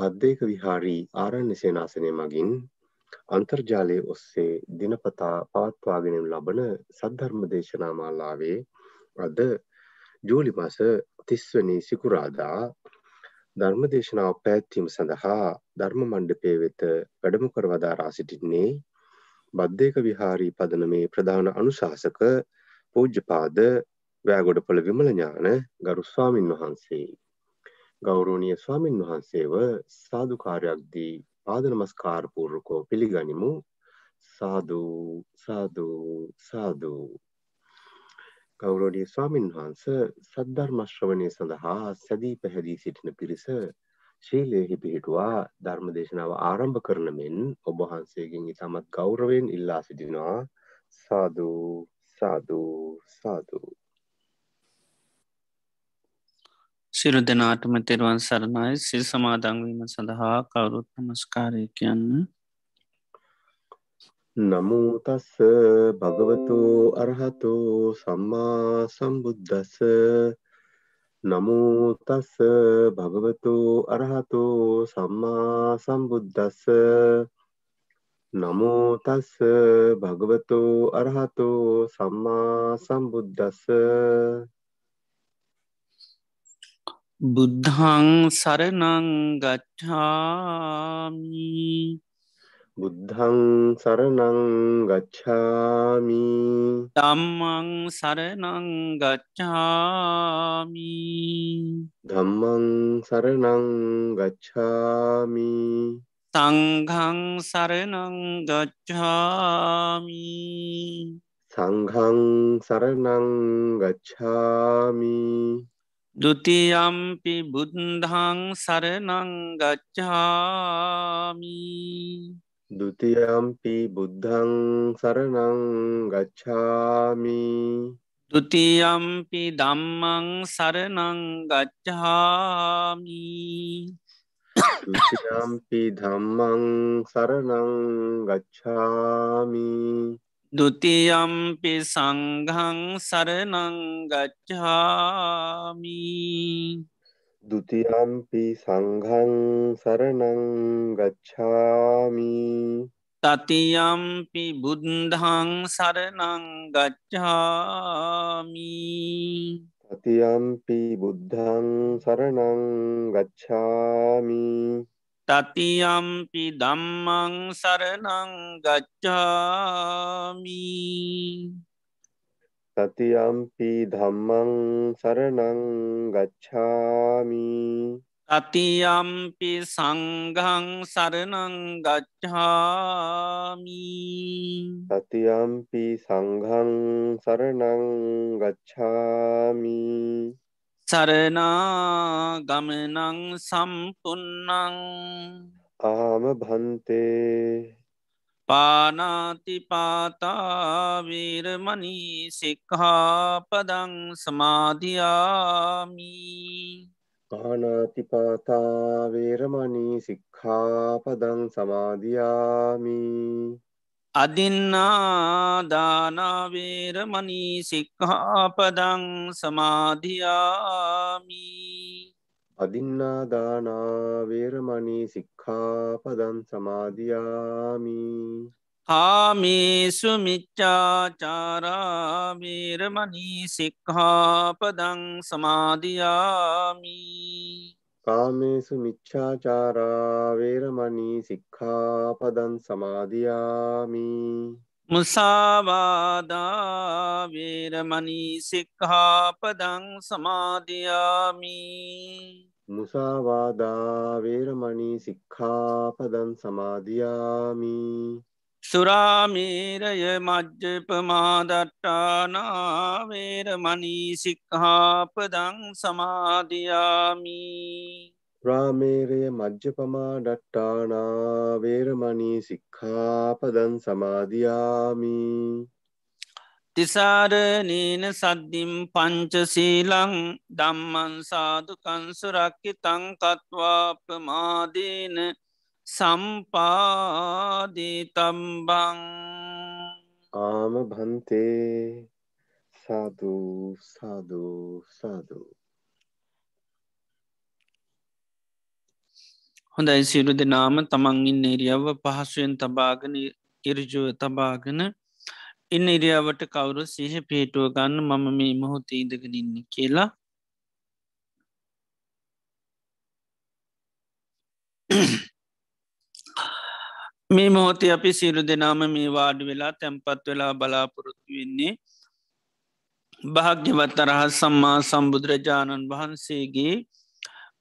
පද්දේක විහාරී ආරණ්‍ය සේනාසනය මගින් අන්තර්ජාලය ඔස්සේ දිනපතා පවත්වාගෙනම් ලබන සද්ධර්ම දේශනා මාලාවේ අද ජූලි මස තිස්වනි සිකුරාදා ධර්ම දේශනාව පැත්වීම සඳහා ධර්ම මණ්ඩපය වෙත වැඩම කරවදාරා සිටින්නේ බද්ධයක විහාරී පදනමේ ප්‍රධාන අනුශාසක පූජ්‍යපාද වෑගොඩපොළ විමලඥාන ගරු ස්වාමින් වහන්සේ. ගෞරෝණය ස්වාමින් වහන්සේව සාධකාරයක්දී පාද නමස්කාරපූර්කෝ පිළිගනිමු. සාධූ සාධූ සාධූ ගෞරෝඩිය ස්වාමින් වහන්ස සද්ධර්මශ්‍රවනය සඳහා සැදී පැහැදී සිටින පිරිස ශීලයෙහි පිහිටුවා ධර්ම දේශනාව ආරම්භ කරන මෙන් ඔබහන්සේගෙන් ඉතාමත් ගෞරවෙන් ඉල්ලා සිටිනවා. සාධූ සාධූ සාධූ සිරු දෙනාටම තෙරුවන් සරණයි. සිල් සමාදංවීම සඳහා කවුරුත් නමස්කාරය කියන්න. නමුතස්ස භගවතු අරහතු සම්මා සම්බුද්ධස්ස නමුතස්ස භගවතු අරහතු සම්මා සම්බුද්ධස්ස නමුතස්ස භගවතු අරහතු සම්මා සම්බුද්ධස්ස බුද්ධං සරණං ගච්ඡාමි. බුද්ධං සරණං ගච්ඡාමි. ධම්මං සරණං ගච්ඡාමි. ධම්මං සරණං ගච්ඡාමි. සංඝං සරණං ගච්ඡාමි. සංඝං සරණං ගච්ඡාමි දුතියම්පි බුද්ධං සරනංගච්ඡාමි දුතියම්පි බුද්ධං සරනං ගච්ඡාමි। දුතියම්පි දම්මං සරනං ගච්ඡාමි। දුතියම්පි ධම්මං සරනං ගච්ඡාමි। දුතියම්පි සංඝං සරනං ගච්ඡාමි। දුතියම්පි සංඝං සරනං ගච්ඡාමි। තතියම්පි බුද්ධං සරනං ගච්ඡාමි। තතියම්පි බුද්ධං සරනං ගච්ඡාමි තතියම්පි දම්මං සරනං ගච්ඡාමි තතියම්පි ධම්මං සරනං ගච්ඡාමි තතියම්පි සංඝං සරනං ගච්ඡාමි තතියම්පි සංඝං සරනං ගච්ඡාමි සරනා ගමනං සම්පන්නං ආම භන්තේ පානාතිපාතාවීරමනී සික්හාපදං සමාධයාමි පානාතිපාතාවේරමනී සික්ඛාපදං සමාධයාමී අදින්නාදානාවේරමනී සික්හාපදං සමාධයාමි අදින්නාදානාවේරමනී සික්ඛාපදං සමාධයාමී කාමේසු මිච්චාචාරාවේරමනී සික්හාපදං සමාධයාමී කාමේසු මිච්ඡාචාරා වේරමණී සික්ඛාපදං සමාදියාමි. මුසාවාදා වේරමණී සික්ඛාපදං සමාදියාමි. මුසාවාදා වේරමණී සික්ඛාපදං සමාදියාමි සුරාමීරය මජ්්‍යපමාදට්ටානා වේරමණී සික්හාපදං සමාධයාමී රාමේරය මජ්්‍යපමා ඩට්ටානා වේරමණී සික්ඛාපදන් සමාධයාමී තිසාරනීන සද්ධිම් පංචසීලං දම්මන් සාධකන්සුරක්කි තංකත්වා ප්‍රමාදීන සම්පාදිතම්බං। ආම භන්තේ සාධූ සාධූ සාධූ හොඳයි සිරු දෙනාම තමන්ගින් ඉරියව්ව පහසුවෙන් තබාගෙන ඉරජුව තබාගෙන ඉන්න ඉරියාවට කවුරු සිහ පේටුව ගන්න මම මේ මොහොත ඉදගෙනන්න කියලා මේ මොහොත අපි සිරු දෙනාම මේ වාඩ වෙලා තැන්පත් වෙලා බලාපොරොත්තු වෙන්නේ භාග්‍යවත් අරහත් සම්මා සම්බුදුරජාණන් වහන්සේගේ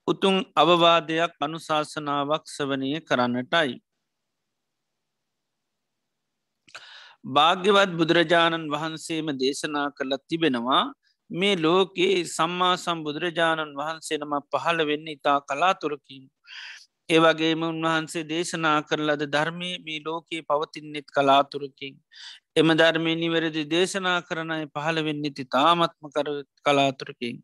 උතුන් අවවාදයක් අනුශාසනාවක් සවනය කරන්නටයි. භාග්‍යවත් බුදුරජාණන් වහන්සේම දේශනා කරලත් තිබෙනවා මේ ලෝකයේ සම්මා සම්බුදුරජාණන් වහන්සේනම පහළ වෙන්න ඉතා කලාතුරකින්. ඒවගේම උන්වහන්සේ දේශනා කරලද ධර්මය මේ ලෝකයේ පවතින්නෙත් කලාතුරකින්. එම ධර්මය නිවැරදි දේශනා කරනයි පහළ වෙන්නේති තාමත්ම කර කලාතුරකින්.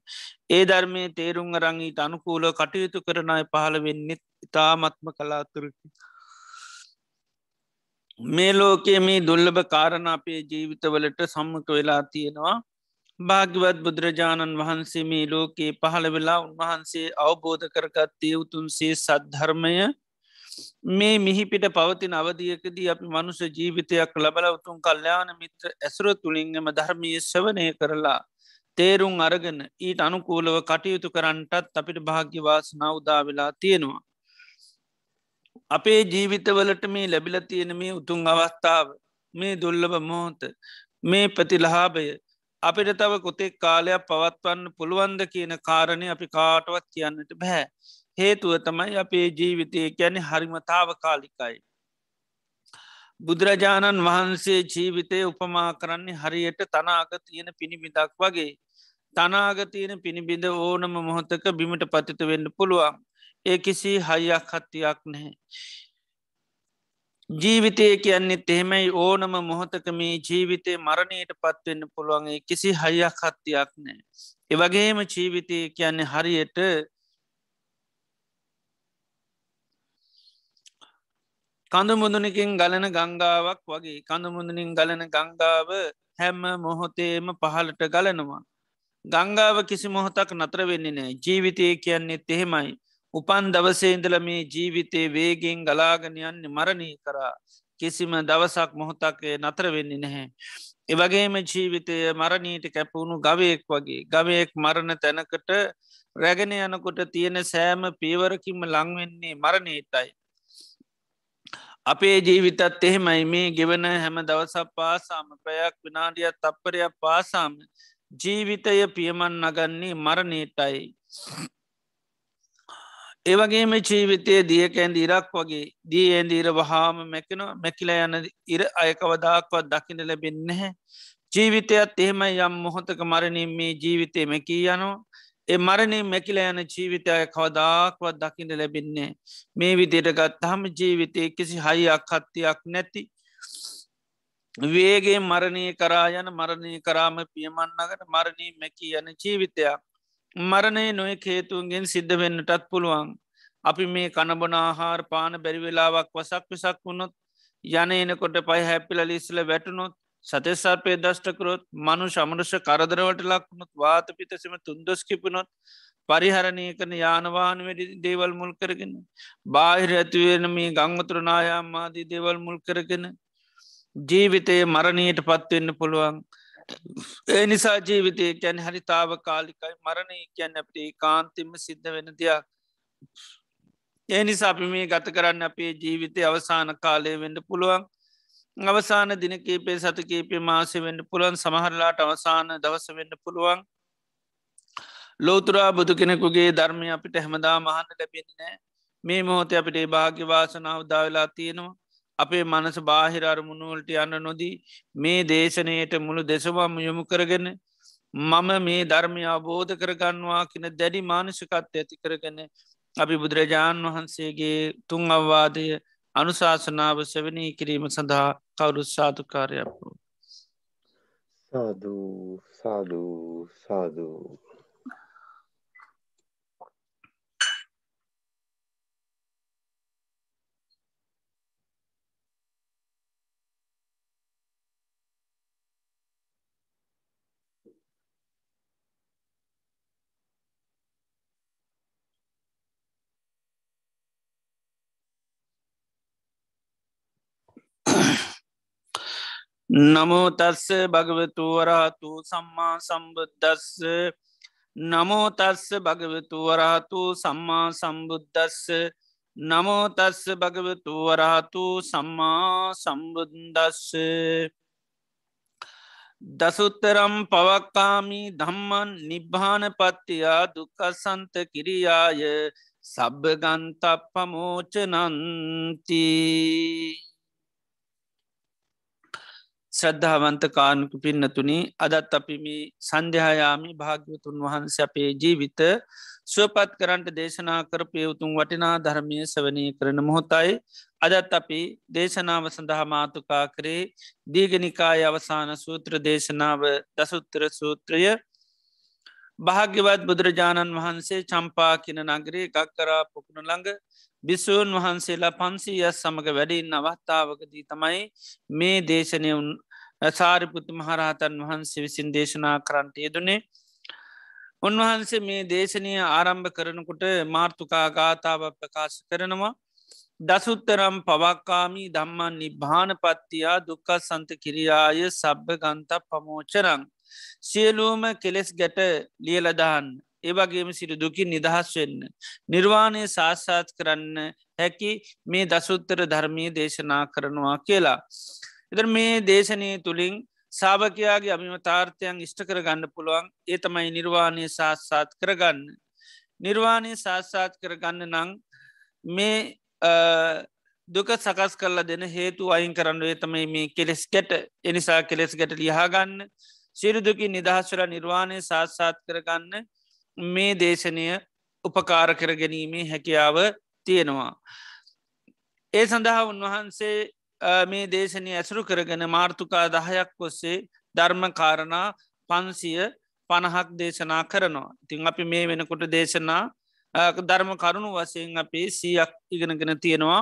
ඒ ධර්මය තේරුම් අරංගීට අනුකූල කටයුතු කරනයි පහළ වෙන්නෙත් ඉතාමත්ම කලාතුරකි. මේ ලෝකයේ මේ දුල්ලභ කාරණ අපේ ජීවිතවලට සම්මක වෙලා තියෙනවා භාග්‍යවත් බුදුරජාණන් වහන්සේ මේ ලෝකයේ පහළ වෙලා උන්වහන්සේ අවබෝධ කරගත්තේ උතුන්සේ සද්ධර්මය මේ මිහිපිට පවතින අවධියකදී අපි මනුස ජීවිතයක් ලබල උතුන් කල්්‍යාන මිත්‍ර ඇසුර තුළින්ගම ධර්මය සවනය කරලා තේරුම් අරගෙන ඊට අනුකූලව කටයුතු කරන්නටත් අපිට භාග්‍යවාසනා උදා වෙලා තියෙනවා. අපේ ජීවිතවලට මේ ලැබිල තියෙන මේ උතුන් අවස්ථාව මේ දුල්ලබ මොහොත මේ ප්‍රතිලහාභය අපිට තව කොතෙක් කාලයක් පවත්වන්න පුළුවන්ද කියන කාරණය අපි කාටවත් කියන්නට බැහැ. හේතුව තමයි අපේ ජීවිතය ගැන හරිමතාව කාලිකයි. බුදුරජාණන් වහන්සේ ජීවිතය උපමා කරන්නේ හරියට තනාග තියෙන පිණිබිදක් වගේ. තනාගතියන පිණිබිඳ ඕනම මොහොතක බිමට පතිත වෙන්න පුළුවන්. ඒ කිසි හයියක් හත්තියක් නැහැ. ජීවිතය කියන්නෙත් එහෙමයි ඕනම මොහොතක මේ ජීවිතය මරණයට පත්වෙන්න පුළුවන්ගේ කිසි හයියක් හත්තියක් නෑ. එවගේම ජීවිතය කියන්නේ හරියට කඳු මුදුනකින් ගලන ගංගාවක් වගේ කඳු මුදුනින් ගලන ගංගාව හැම්ම මොහොතේම පහලට ගලනවා. ගංගාව කිසි මොහොතක් නතර වෙන්නේ නෑ ජීවිතය කියන්නේ එහෙමයි. උපන් දවසේන්දල මේ ජීවිතේ වේගෙන් ගලාගනයන්නේ මරණී කරා කිසිම දවසක් මොහොතක්ේ නතර වෙන්නේ නැහැ. එවගේම ජීවිතය මරණීට කැපවුණු ගවයෙක් වගේ ගවයෙක් මරණ තැනකට රැගෙන යනකොට තියෙන සෑම පීවරකින්ම ලංවෙන්නේ මරණීටයි. අපේ ජීවිතත් එහෙමයි මේ ගෙවන හැම දවසක් පාසාම ප්‍රයක් විනාඩියත් තප්පරයක් පාසාම ජීවිතය පියමන් නගන්නේ මරණීටයි. ඒවගේම ජීවිතය දියකැන්ද ඉරක් වගේ දී ඇන්දීර වහාම මැකෙන මැකිල යන ඉර අයකවදාක්වත් දකින ලැබෙන්නේ ජීවිතයත් එහෙමයි යම් මොහොතක මරණින් මේ ජීවිතය මැකී යනවා. ඒ මරණය මැකිල යන ජීවිතය කවදාක්වත් දකිට ලැබෙන්නේ මේ විදියට ගත්තහම ජීවිතය කිසි හයියක් හත්තියක් නැති වේගේ මරණය කරා යන මරණය කරාම පියමන්නකට මරණී මැකී යන ජීවිතයක්. මරණය නොය හේතුන්ගෙන් සිද්ධ වෙන්නටත් පුළුවන්. අපි මේ කණබනාහාර පාන බැරිවෙලාවක් වසක් විසක් වුණොත් යන එනකොට පයි හැපිල ලිස්සල වැටුණොත් සතෙසාපේ දෂ්ටකරොත් මනු සමරුෂ කරදරවට ලක්වුණොත් වාත පිතසම තුන්දොස් කිපුණොත් පරිහරණය කන යානවාන වැඩි දේවල් මුල් කරගෙන බාහිර ඇතිවෙන මේ ගංගතුරනායාමාදී දේවල් මුල් කරගෙන ජීවිතය මරණයට පත්වෙන්න පුළුවන්. ඒ නිසා ජීවිතය කැන් හරි තාව කාලිකයි මරණය කියන්න අපට කාන්තිම සිද්ධ වෙන දෙයක්. ඒ නිසා අපි මේ ගත කරන්න අපේ ජීවිතය අවසාන කාලය වෙන්න පුළුවන්. අවසාන දිනකේපේ සතකේපේ මාසය වෙන්න පුළුවන්. සමහරලාට අවසාන දවස වෙන්න පුළුවන්. ලෝතුරා බුදු කෙනෙකුගේ ධර්මය අපිට හැමදා මහන්න ලැබෙන්නේ මේ මොහොත අපිට භාග්‍යවාසනාව දාවෙලා තියෙනවා. අපේ මනස බාහිර අරමුණුවලට යන්න නොදී මේ දේශනයට මුළු දෙසවම් යොමු කරගෙන මම මේ ධර්මය අවබෝධ කරගන්නවා කියන දැඩි මානසිකත් ඇති කරගෙන අපි බුදුරජාණන් වහන්සේගේ තුන් අවවාදය අනුශාසනාව සෙවනී කිරීම සඳහා කවුරුත් සාතුකාරයක්පු. සාධූ සාධූ සාධූ නමෝතස්ස භගවතුවරහතු සම්මා සම්බුද්ධස්ස නමෝතස්ස භගවතුවරහතු සම්මා සම්බුද්ධස්ස නමෝතස්ස භගවතුවරහතු සම්මා සම්බුද්දස්ස. දසුත්තරම් පවක්කාමි ධම්මන් නිබ්භාන පත්තියා දුකසන්ත කිරියාය. සබ්භගන්ත පමෝචනන්තිී ශ්‍රද්ධාවන්ත කානුක පින්නතුනි අදත් අපි මේ සන්ධ්‍යයාමි භාග්‍යතුන් වහන්ස අපේ ජීවිත ස්වපත් කරන්ට දේශනා කර පයවතුන් වටිනා ධර්මය සවනී කරන මොහොතයි. අදත් අපි දේශනාව සඳහා මාතුකා කරේ දීගනිකාය අවසාන සූත්‍ර දේශනාව දසුත්තර සූත්‍රය. භාග්‍යවත් බුදුරජාණන් වහන්සේ චම්පා කියන නගරේ ගක්කරා පොකුණු ළඟ බිස්සූන් වහන්සේලා පන්සී යස් සමඟ වැඩින් අවස්ථාවකදී තමයි මේ දේශනය සාරිපුත්තු මහරහතන් වහන්සේ විසින් දේශනා කරන්ට යෙදනේ. උන්වහන්සේ මේ දේශනය ආරම්භ කරනකුට මාර්තුකා ගාථාව ප්‍රකාශ කරනවා. දසුත්තරම් පවක්කාමී දම්මන් නිබ්භානපත්තියා දුක්කත් සන්ත කිරියාය සබ්භ ගන්ත පමෝචරං සියලූම කෙලෙස් ගැට ලියලදහන්න ඒවගේම සිරු දුකින් නිදහස් වෙන්න. නිර්වාණය සාස්සාත් කරන්න හැකි මේ දසුත්තර ධර්මී දේශනා කරනවා කියලා. එදර මේ දේශනය තුළින් සාභකයාගේ අභිමතාර්ථයන් ඉෂ්ට කර ගන්න පුළුවන් ඒ තමයි නිර්වාණය සාස්සාත් කරගන්න. නිර්වාණය සාස්සාත් කරගන්න නං මේ දුක සකස් කරල දෙන හේතු අයින් කරන්න තමයි මේ කෙලෙස් ගැට එනිසා කෙලෙස් ගැට ලියහාගන්න සිරුදුකින් නිදහස්වර නිර්වාණය සාස්සාත් කරගන්න මේ දේශනය උපකාර කර ගැනීමේ හැකියාව තියෙනවා. ඒ සඳහා උන්වහන්සේ මේ දේශනය ඇසුරු කරගෙන මාර්ථකා දහයක් ඔස්සේ ධර්ම කාරණා පන්සිය පණහක් දේශනා කරනවා. ඉතිං අපි මේ වෙනකොට දේශනා ධර්ම කරුණු වසයෙන් අපේ සීයක් ඉගෙනගෙන තියෙනවා.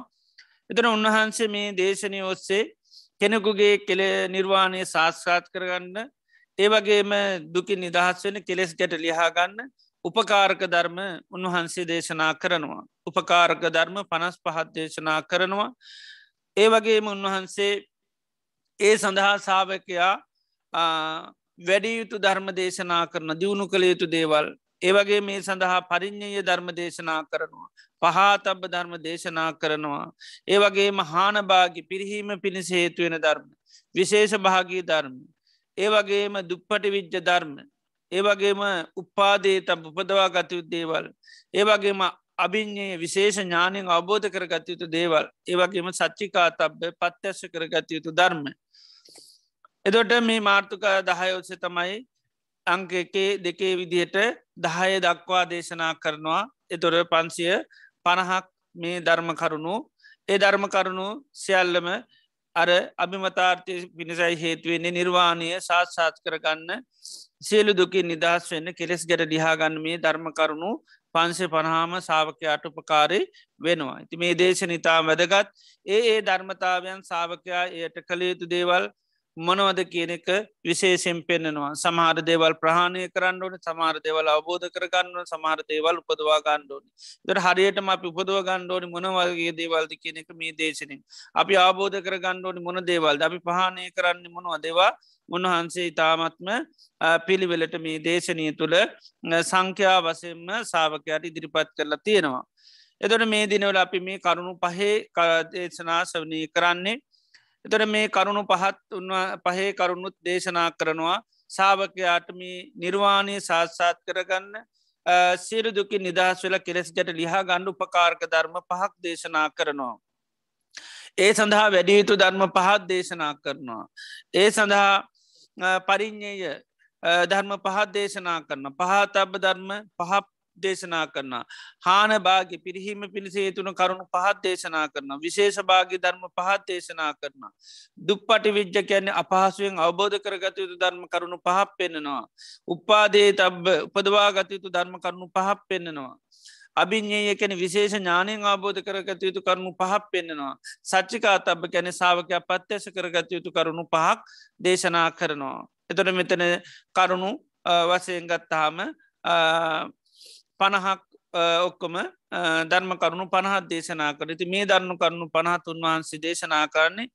එතන උන්වහන්සේ මේ දේශනය ඔස්සේ කෙනෙකුගේ කෙළ නිර්වාණය ශාස්ත්‍රාත් කරගන්න ඒවගේම දුකින් නිදහස් වෙන කෙලෙස් ගැට ලිහාගන්න උපකාරක ධර්ම උන්වහන්සේ දේශනා කරනවා. උපකාරක ධර්ම පනස් පහත් දේශනා කරනවා. ඒ වගේම උන්වහන්සේ ඒ සඳහා සාාවකයා වැඩි යුතු ධර්ම දේශනා කරන දියුණු කළ යුතු දේවල් ඒවගේ මේ සඳහා පරිින්්ඥය ධර්ම දේශනා කරනවා. පහතබ ධර්ම දේශනා කරනවා. ඒ වගේ මහානභාගි පිරිහීම පිණිස හේතුවෙන ධර්ම. විශේෂ භාගී ධර්ම. ඒ වගේම දුප්පටි විජ්ජ ධර්ම. ඒවගේම උපාදේ තම් උපදවා ගතයුත් දේවල්. ඒවගේම අභිං්ඥයේ විශේෂ ඥානයෙන් අවබෝධ කර ගතයුතු දේවල් ඒවගේම සච්චිකා තබ්බ පත්්‍යශ කර ගතයුතු ධර්ම. එදොට මේ මාර්ථකා දහයෝත්ස තමයි අංක එකේ දෙකේ විදිහට දහය දක්වා දේශනා කරනවා එතොර පන්සිය පණහක් මේ ධර්ම කරුණු ඒ ධර්ම කරුණු සියල්ලම අර අභිමතාර්ථය පිණිසයි හේතුවෙන්නේ නිර්වාණය සාත්සාත් කරගන්න සියලු දුකින් නිදහස් වෙන්න කෙලෙස් ගැට ඩිහාගන්න මේ ධර්ම කරුණු පන්සේ පණහාම සාාවකයාට උපකාරය වෙනවා. ඇති මේ දේශ නිතා වැදගත් ඒ ඒ ධර්මතාවයන් සාාවකයා එයට කළයුතු දේවල් මොනවද කියන එක විශේෂෙන් පෙන්න්නනවා සමහර දේවල් ප්‍රහණය කරන්න ඕන සමහර දේවල් අවබෝධ කරගන්න සමහර දේවල් උපදවා ගණ්ඩෝනි දර හරියටම අපි උපදව ගණ්ඩෝනි මොනවගේ දේවල්ද කියන එක මේ දේශනින් අපි අවබෝධ කර ගණ්ඩෝනි මොන දේවල් අපි පහනය කරන්න මොනවා දේවා උන්වහන්සේ ඉතාමත්ම පිළිවෙලට මේ දේශනය තුළ සංඛ්‍යා වසෙන්ම සාාවකයට ඉදිරිපත් කරලා තියෙනවා. එතොට මේ දිනවල අපි මේ කරුණු පහේ දේශනා සවනී කරන්නේ එතොට මේ කරුණු පහත් උන්වා පහේ කරුණුත් දේශනා කරනවා සාාවකයාටම නිර්වාණය සාත්සාත් කරගන්න සිරු දුකි නිදහස් වෙල කෙරෙස්ගට ලිහා ගණ්ඩු උපකාරක ධර්ම පහක් දේශනා කරනවා. ඒ සඳහා වැඩියුතු ධර්ම පහත් දේශනා කරනවා. ඒ සඳහා පරිින්්ඥය ධර්ම පහත් දේශනා කරන පහත් අබ ධර්ම පහප දේශනා කරන්න. හාන භාගි පිරිහීම පිණිසේතුන කරුණු පහත් දේශනා කරන. විශේෂ භාගි ධර්ම පහත් දේශනා කරන. දුප්පටි විද්්‍ය කියන්නේ අපහසුවෙන් අවබෝධ කරගතයුතු ධර්ම කරුණු පහක් පෙන්න්නනවා. උපාදේ තබ උපදවා ගතයුතු ධර්ම කරුණු පහක් පෙන්න්නනවා. අභිං්ඥය කැන විශේෂ ඥානයෙන් ආබෝධ කරගත යුතු කරුණු පහක් පෙන්න්නනවා. සච්චිකා තබ කැන සාාවකයක් පත්්‍යස කරගත යුතු කරුණු පහක් දේශනා කරනවා. එතොට මෙතන කරුණු වසයෙන් ගත්තාම පණහක් ඔක්කොම ධර්ම කරුණු පණහත් දේශනා කරති මේ ධර්ණු කරුණු පණහත් උන්වහන්සේ දේශනා කරන්නේ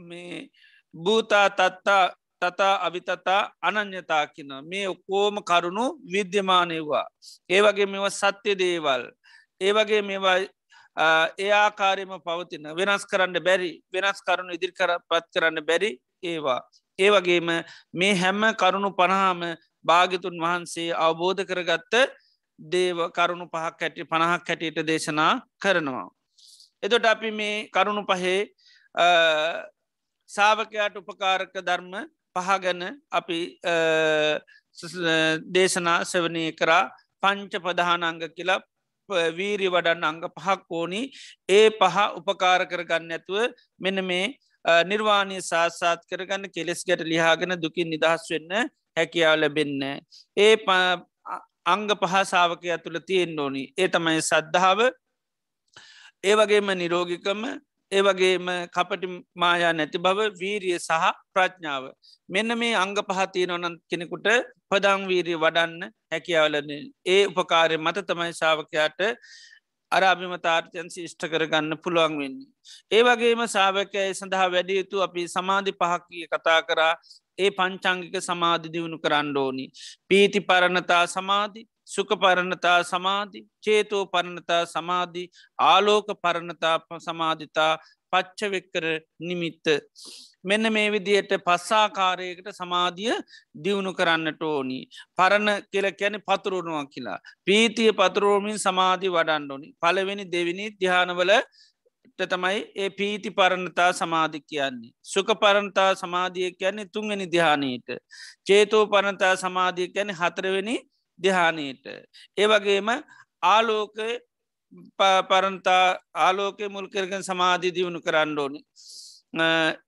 මේ භූතා තත්තා තතා අවිතතා අනන්‍යතා කියන මේ ඔක්කෝම කරුණු විද්‍යමානයවා. ඒවගේ මෙව සත්‍ය දේවල්. ඒවගේ මේවා ඒ ආකාරයම පවතින වෙනස් කරන්න බැරි වෙනස් කරුණු ඉදිරි කර පත් කරන්න බැරි ඒවා. ඒවගේම මේ හැම්ම කරුණු පණහාම භාගිතුන් වහන්සේ අවබෝධ කරගත්ත දේව කරුණු පහක් හැටි පණහක් හැටියට දේශනා කරනවා. එතොට අපි මේ කරුණු පහේ සාාවකයාට උපකාරක ධර්ම පහගැන අපි දේශනා සවනය කරා පංච ප්‍රධානංග කියලා වීරි වඩන්න අංග පහක් ඕනි ඒ පහ උපකාර කරගන්න ඇතුව මෙන මේ නිර්වාණය සාසාත් කරගන්න කෙලෙස් ගැට ලිහාගෙන දුකින් නිදහස් වෙන්න හැකියාව ලැබෙන්න. ඒ අංග පහසාාවකය ඇතුළ තියෙන් ඕනි ඒ තමයි සද්ධාව ඒ වගේම නිරෝගිකම ඒ වගේම කපටි මායා නැති බව වීරිය සහ ප්‍රඥාව. මෙන්න මේ අංග පහතිය නොනන් කෙනෙකුට පදංවීරිය වඩන්න හැකියාවලන ඒ උපකාරය මත තමයි ශාවකයාට අරාභිමතාර්ථයන් ශිෂ්ට කරගන්න පුළුවන් වෙන්නේ. ඒ වගේම සාාවකය සඳහා වැඩිය යුතු අපි සමාධි පහක්කිය කතා කරා ඒ පංචංගික සමාධි දියුණු කරන්න ඕනි. පීති පරණතා සමාධි සුක පරණතා සමාධි චේතෝ පරණතා සමාධි ආලෝක පරණතා සමාධිතා පච්චවෙක්කර නිමිත්ත. මෙන්න මේ විදියට පස්සාකාරයකට සමාධිය දියුණු කරන්නට ඕනි. පරණ කියල කැන පතුරුණුවක් කියලා. පීතිය පතුරෝමින් සමාධි වඩන්න ඕනි. පලවෙනි දෙවිනි ධ්‍යානවල තමයි ඒ පීති පරණතා සමාධි කියන්නේ. සුක පරණතා සමාධිය කියන්නේ තුන්ගනි දිහානයට. චේතෝ පරණතා සමාධිය කියන්නේ හතරවෙනි දිහානයට. ඒවගේම ආලෝක පරන්තා ආලෝකය මුල් කරගෙන සමාධි දියුණු කරන්න ඕනි.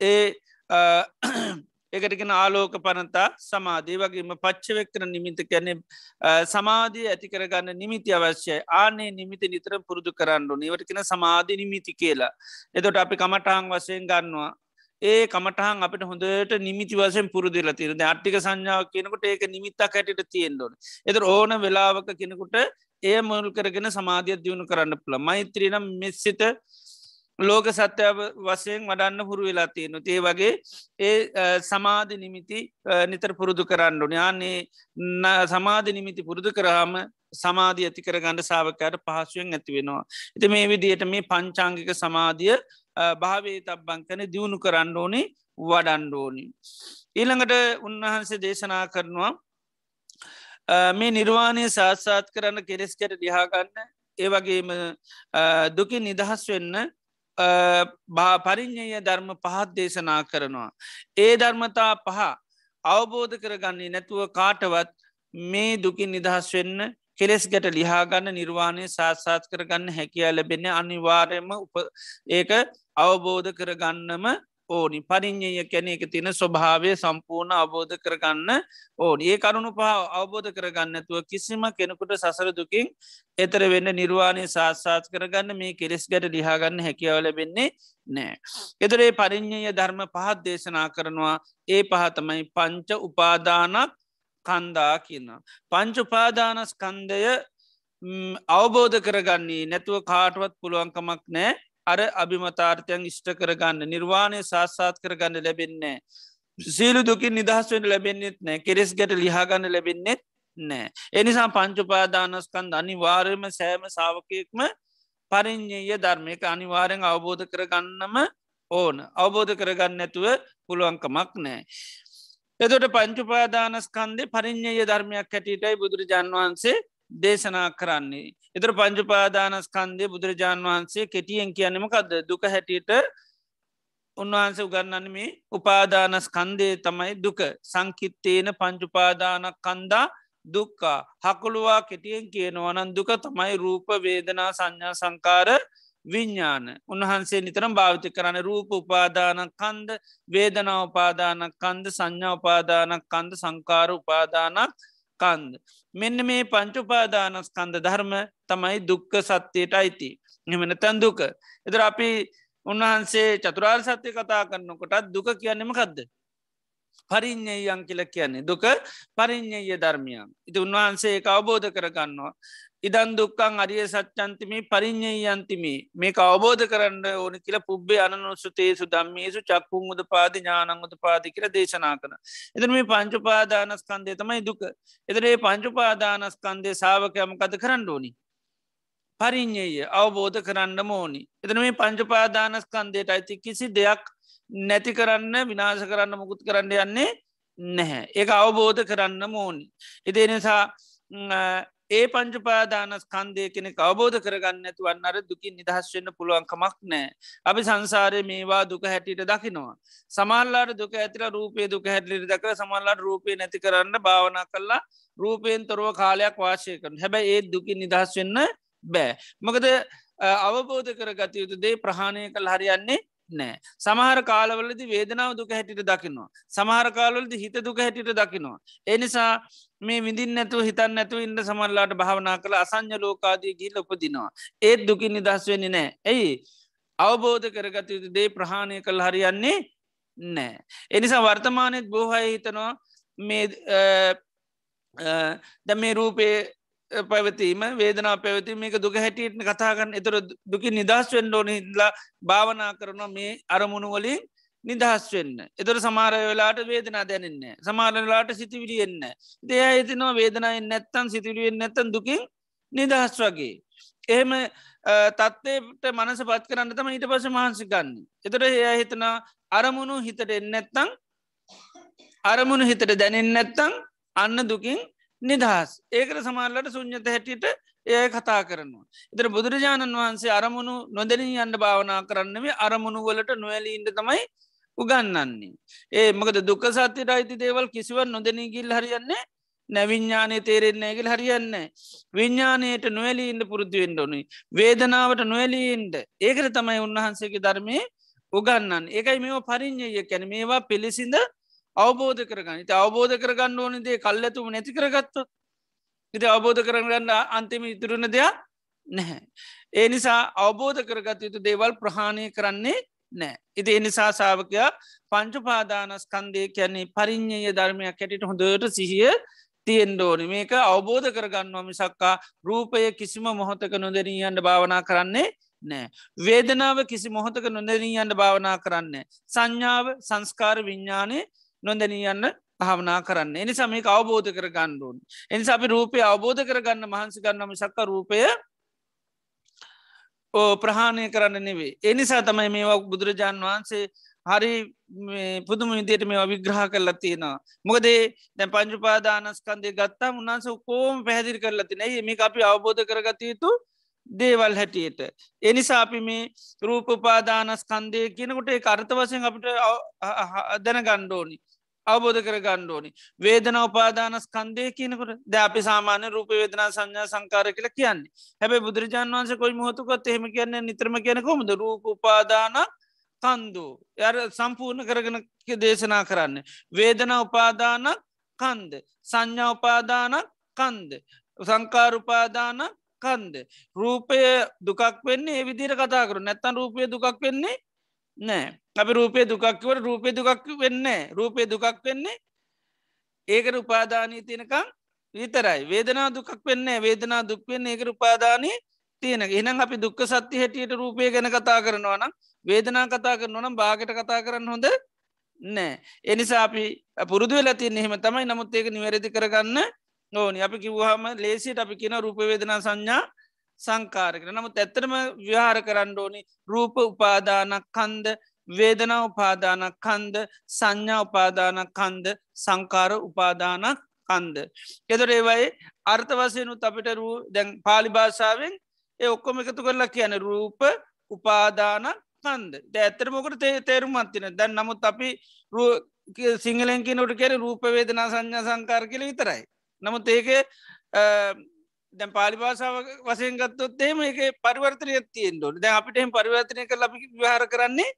ඒ එකටිගෙන ආලෝක පනතා සමාධී වගේම පච්චවෙක්කර නිමිත කැනෙ සමාධී ඇති කරගන්න නිමිති අවශ්‍යයි. ආනේ නිමිති නිතර පුරුදු කරන්නු නිවටකෙන සමාධි නිමිති කියලා. එතොට අපි කමටහන් වසයෙන් ගන්නවා. ඒ කමටහන් අපට හොඳට නිමිති වසෙන් පුරදිල තිරද අට්ටික සංඥාව කියනකට ඒක නිමිත්තා කැටට තියෙන්ඩෝන එත ඕන වෙලාවක කෙනෙකුට ඒ මුල් කරගෙන සමාධියත් දියුණු කරන්න පුළ මෛත්‍රීනම් මෙස්සිත ලෝක සත්‍යව වසයෙන් වඩන්න පුරු වෙලා තියෙනු ඒ වගේ ඒ සමාධි නිමිති නිතර පුරුදු කරන්න යාන්නේ සමාධි නිමිති පුරුදු කරාම සමාධී ඇති කරගන්න සාාවකයට පහසුවෙන් ඇති වෙනවා. එති මේ විදියට මේ පංචාංගික සමාධිය භාවේ තබ්බං කන දියුණු කරන්න ඕනි වඩන්ඩෝනි. ඊළඟට උන්වහන්සේ දේශනා කරනවා මේ නිර්වාණය සාත්සාත් කරන්න කෙරෙස්කට දිහාගන්න ඒවගේම දුකි නිදහස් වෙන්න පරිින්්ඥය ධර්ම පහත් දේශනා කරනවා. ඒ ධර්මතා පහ අවබෝධ කරගන්නේ නැතුව කාටවත් මේ දුකින් නිදහස් වෙන්න කෙලෙස් ගැට ලිහාගන්න නිර්වාණය සාත්සාත් කරගන්න හැකියා ලැබෙන අනිවාර්යම උප ඒක අවබෝධ කරගන්නම ඕනි පරිින්්ඥය කැන එක තින ස්වභාවය සම්පූර්ණ අවබෝධ කරගන්න ඕන ඒ කරුණු පහ අවබෝධ කරගන්නතුව කිසිම කෙනෙකුට සසර දුකින් එතර වෙන්න නිර්වාණය සාත්සාත් කරගන්න මේ කෙලෙස් ගැට ලිහාගන්න හැකියාව ලැබෙන්නේ නෑ. එතරේ පරිින්්ඥය ධර්ම පහත් දේශනා කරනවා ඒ පහතමයි පංච උපාදානක් කන්දා කියන්න. පංචුපාදානස්කන්දය අවබෝධ කරගන්නේ නැතුව කාටවත් පුළුවන්කමක් නෑ අර අභිමතාර්ථයන් ඉෂ්ට කරගන්න නිර්වාණය සාස්සාත් කරගන්න ලැබෙන්නේ. සීලු දුකින් නිදහස් වෙන ලැබෙන්න්නෙත් නෑ කෙරෙස් ගැට ලිහාගන්න ලැබෙන්නෙත් නෑ. එනිසා පංචුපාදානස්කන්ද අනිවාර්යම සෑම සාාවකයෙක්ම පරිින්්ඥය ධර්මයක අනිවාරෙන් අවබෝධ කරගන්නම ඕන අවබෝධ කරගන්න ඇතුව පුළුවන්කමක් නෑ. එතොට පංචුපාදානස්කන්දේ පරිින්්ඥය ධර්මයක් හැටියටයි බුදුරජාන් වහන්සේ දේශනා කරන්නේ. එතර පංචුපාදානස්කන්දය බුදුරජාණන් වහන්සේ කෙටියෙන් කියන්නමකක්ද දුක හැටියට උන්වහන්ස උගන්නන්න මේ උපාදානස්කන්දය තමයි දුක. සංකිත්තේන පංචුපාදානක් කන්දා දුක්කා හකුළුවා කෙටියෙන් කියනවනන් දුක තමයි රූප වේදනා සංඥා සංකාර විඤ්ඥාන උන්වහන්සේ නිතරම් භාවිත කරන රූප උපාදානක් කන්ද වේදනා උපාදානක් කන්ද සංඥා උපාදානක් කන්ද සංකාර උපාදානක් කන්ද. මෙන්න මේ පංචුපාදානස්කන්ද ධර්ම තමයි දුක්ක සත්‍යයට අයිති. එමන තැන් දුක. එතර අපි උන්වහන්සේ චතුරාර් සත්‍යය කතා කරන්නකොටත් දුක කියන්නෙම කදද. පරිින්්ඥයන් කියල කියන්නේ දුක පරිින්්ඥය ධර්මයන්. ඉති උන්වහන්සේ එක අවබෝධ කරගන්නවා. ඉදන් දුක්කං අරිය සච්චන්තිමි පරිින්්ඥයි යන්තිමි මේක අවබෝධ කරන්න ඕන කියල පුබ්බේ අනනුසුතේසු දම්මේසු චක්කුන් උද පාති ඥානංගුත පාති කියර දේශනා කන. එතන මේ පංචුපාදානස්කන්දේ තමයි දුක. එතරේ පංචුපාදානස්කන්දේ සාාවකයම කත කරන්න ඕනි. පරිින්්ඥය අවබෝධ කරන්න මෝනි. එතන මේ පංචුපාදානස්කන්දයට අයිති කිසි දෙයක් නැති කරන්න විනාශ කරන්න මුකුත් කරන්න යන්නේ නැහැ. ඒ අවබෝධ කරන්න මෝනි. එදේ නිසා ඒ පංචුපාදානස් කන්දය කෙනෙ අවබෝධ කරගන්න ඇතුවන්න අර දුකින් නිදහස් වෙන්න පුළුවන්කමක් නෑ. අපි සංසාරය මේවා දුක හැටියට දකිනවා. සමල්ලාට දුක ඇතිල රූපේ දුක හැටලිරි දක සමල්ලාට රූපය නැති කරන්න භාවනා කරලා රූපයෙන් තොරව කාලයක් වාශය කරන හැබැයි ඒත් දුකින් නිදහස් වෙන්න බෑ. මකද අවබෝධ කරගත යුතු දේ ප්‍රහණය කළ හරියන්නේ නෑ. සමහර කාලවලදි වේදනාව දුක හැටිට දකිනවා. සමහර කාලවලද හිත දුක හැටිට දකිනවා. එනිසා මේ විදිින් නැතුව හිතන් නැතුව ඉන්න සමල්ලාට භාවනා කළ අසං්‍ය ලෝකාදී ගිල් උපදිනවා. ඒත් දුකින් නිදස් වෙන්නේ නෑ. ඇයි අවබෝධ කරගත යුතු දේ ප්‍රහණය කළ හරියන්නේ නෑ. එනිසා වර්තමානයත් බොහය හිතනවා මේ ද මේ රූපේ පැවතීම වේදනා පැවති මේක දුක හැටියට කතාගන්න එතර දුකි නිදහස් වෙන්ඩ ඕන හිදලා භාවනා කරනවා මේ අරමුණු වලින් නිදහස් වෙන්න. එතර සමාරය වෙලාට වේදනා දැනන්න. සමාරලාට සිතිවිලියෙන්න. දෙය ඇතිනවා වේදනයි නැත්තන් සිතිවිලියෙන් නැත්තන් දුකින් නිදහස් වගේ. එහෙම තත්වයට මනස පත් කරන්න තම ඊට පස මහන්සි ගන්න. එතට එය හිතනා අරමුණු හිතට එන්නැත්තං අරමුණු හිතට දැනෙන් නැත්තං අන්න දුකින් නිදහස් ඒකට සමාල්ලට සුඥත හැටියට ඒ කතා කරනවා. එතර බුදුරජාණන් වහන්සේ අරමුණු නොදැනී අන්න භාවනා කරන්නවේ අරමුණු වලට නොවැලීන්ට තමයි උගන්නන්නේ. ඒ මකද දුක සත්‍යයට අයිති දේවල් කිසිවන් නොදැනී ගිල් හරියන්නේ නැවිඤ්ඥානය තේරෙන්නේගල් හරියන්න. විඤ්ඥානයට නොවැලීන්ට පුරුද්ධුවෙන්ට ඕනි. වේදනාවට නොවැලීන්ට ඒකට තමයි උන්වහන්සේගේ ධර්මය උගන්නන්න ඒකයි මෙ පරිින්්ඥය කැන මේවා පිළිසිඳ අවබෝධ කරගන්න ති අවබෝධ කරගන්න ඕනදේ කල් ඇතුම නැති කරගත්තු ඉති අවබෝධ කරගන්න අන්තිම ඉතුරුණ දෙයක් නැහැ. ඒ නිසා අවබෝධ කරගත යුතු දේවල් ප්‍රහාණය කරන්නේ නෑ. ඉති එනිසා සාාවකයා පංචුපාදානස්කන්දය කියන්නේ පරිින්්ඥය ධර්මයක් හැටිට හොඳට සිහිය තියෙන්ඩෝනි මේක අවබෝධ කරගන්නවා මිසක්කා රූපය කිසිම මොහොතක නොදැනීයන්ට භාවනා කරන්නේ නෑ. වේදනාව කිසි මොහොතක නොදැනීයන්ට භාවනා කරන්නේ. සංඥාව සංස්කාර විඤ්ඥානය නොදැනී යන්න භාවනා කරන්න. එනි සමක අවබෝධ කර ගණ්ඩුවන් එනි අපි රූපය අවබෝධ කරගන්න මහන්සි ගන්නම සක්ක රූපය ඕ ප්‍රහාණය කරන්න නෙවේ එනිසා තමයි මේවා බුදුරජාණන් වහන්සේ හරි පුදුම විදියට මේ විග්‍රහ කරලා තියෙනවා. මොකදේ දැ පංචුපාදානස්කන්දය ගත්තා උන්හන්ස කෝම පැහැදිරි කරලා තින මේ අපි අවබෝධ කරගත යුතු දේවල් හැටියට. එනිසා අපි මේ රූපපාදානස්කන්දය කියනකොට අර්ථ වසයෙන් අපිට දැන ගණ්ඩෝනි. අවබෝධ කර ගණ්ඩෝනි වේදන උපාදානස් කන්දය කියනකට ද අපි සාමාන්‍ය රූප වේදනා සංඥා සංකාර කියල කියන්නේ. හැබැ බුදුරජාන් වන්ස කොයි මොහොතුකත් එහෙම කියන්න නිත්‍රම කියන කොමද රූප උපාදාන කන්දු. ය සම්පූර්ණ කරගෙන දේශනා කරන්න. වේදනා උපාදාන කන්ද. සංඥා උපාදාන කන්ද. සංකාරුපාදාන කන්ද. රූපය දුකක් වෙන්නේ ඒ විදිර කතා කරු නැත්තන් රූපය දුකක් වෙන්නේ නෑ අපි රූපය දුකක්වට රූපය දුකක් වෙන්න රූපය දුකක් වෙන්නේ ඒකට උපාදානී තියෙනකම් විතරයි. වේදනා දුකක් වෙන්න වේදනා දුක්වෙන්න ඒකට උපාදානී තියෙන එනම් අපි දුක්ක සත්‍ය හැටියට රූපය ගැන කතා කරනවා නම් වේදනා කතා කරනවනම් බාගට කතා කරන්න හොඳ නෑ එනිසා අපි පුරුදු වෙලතින් එහෙම තමයි. නමුත් ඒක නිවැරදි කරගන්න ඕනි. අපි කිව්හම ලේසිට අපි කියන රූපවේදනා සංඥා සංකාරකර නමුත් ඇත්තරම විහාර කරන්න ඕනි රූප උපාදානක් කන්ද වේදනා උපාදානක් කන්ද සංඥා උපාදානක් කන්ද සංකාර උපාදානක් කන්ද. එදර ඒවයි අර්ථ වසයනුත් අපිට රූ දැන් පාලි භාෂාවෙන් ඒ ඔක්කොම එකතු කරලා කියන රූප උපාදාන කන්ද ඇත්තර මොකට තේ තේරුමත්තින දැන් නමුත් අපි සිංහලෙන්කි නොට කෙර රූපවේදනා සංඥා සංකාර කියල විතරයි. නමුත් ඒක දැ පාලි භාසාාව වසයෙන් ගත්තොත් එම එක පරිවර්තනය තියෙන්ඩෝට දැ අපිට එම පරිවර්තනය කර ලි විහාර කරන්නේ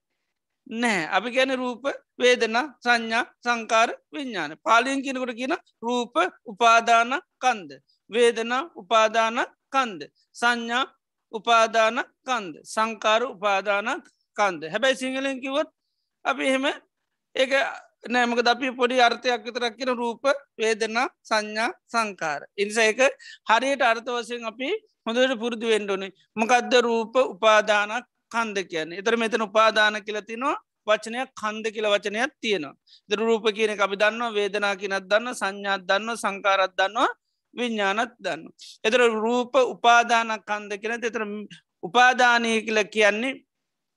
නෑ අපි ගැන රූප වේදනා සංඥා සංකාර විඤ්ඥාන පාලියෙන් කෙනකොට කියන රූප උපාදාන කන්ද. වේදනා උපාදාන කන්ද. සංඥා උපාදාන කන්ද. සංකාර උපාදාන කන්ද. හැබැයි සිංහලෙන් කිවොත් අපි එහෙම ඒ නෑමක අපි පොඩි අර්ථයක් විතරක් කියෙන රූප වේදනා සංඥා සංකාර. ඉනිස එක හරියට අර්ථ වසයෙන් අපි හොඳට පුරුදු වෙන්ඩෝනේ මොකක්ද රූප උපාදානක් කන්ද කියන්න එතර මෙතන උපාදාන කියලතිනවා වචනයක් කන්ද කියල වචනයක් තියෙනවා. ද රූප කියන අපි දන්න වේදනා කියනත් දන්න සංඥාත් දන්න සංකාරත් දන්නවා විඤ්ඥානත් දන්න. එතර රූප උපාදානක් කන්ද කියෙන එතර උපාදානය කියල කියන්නේ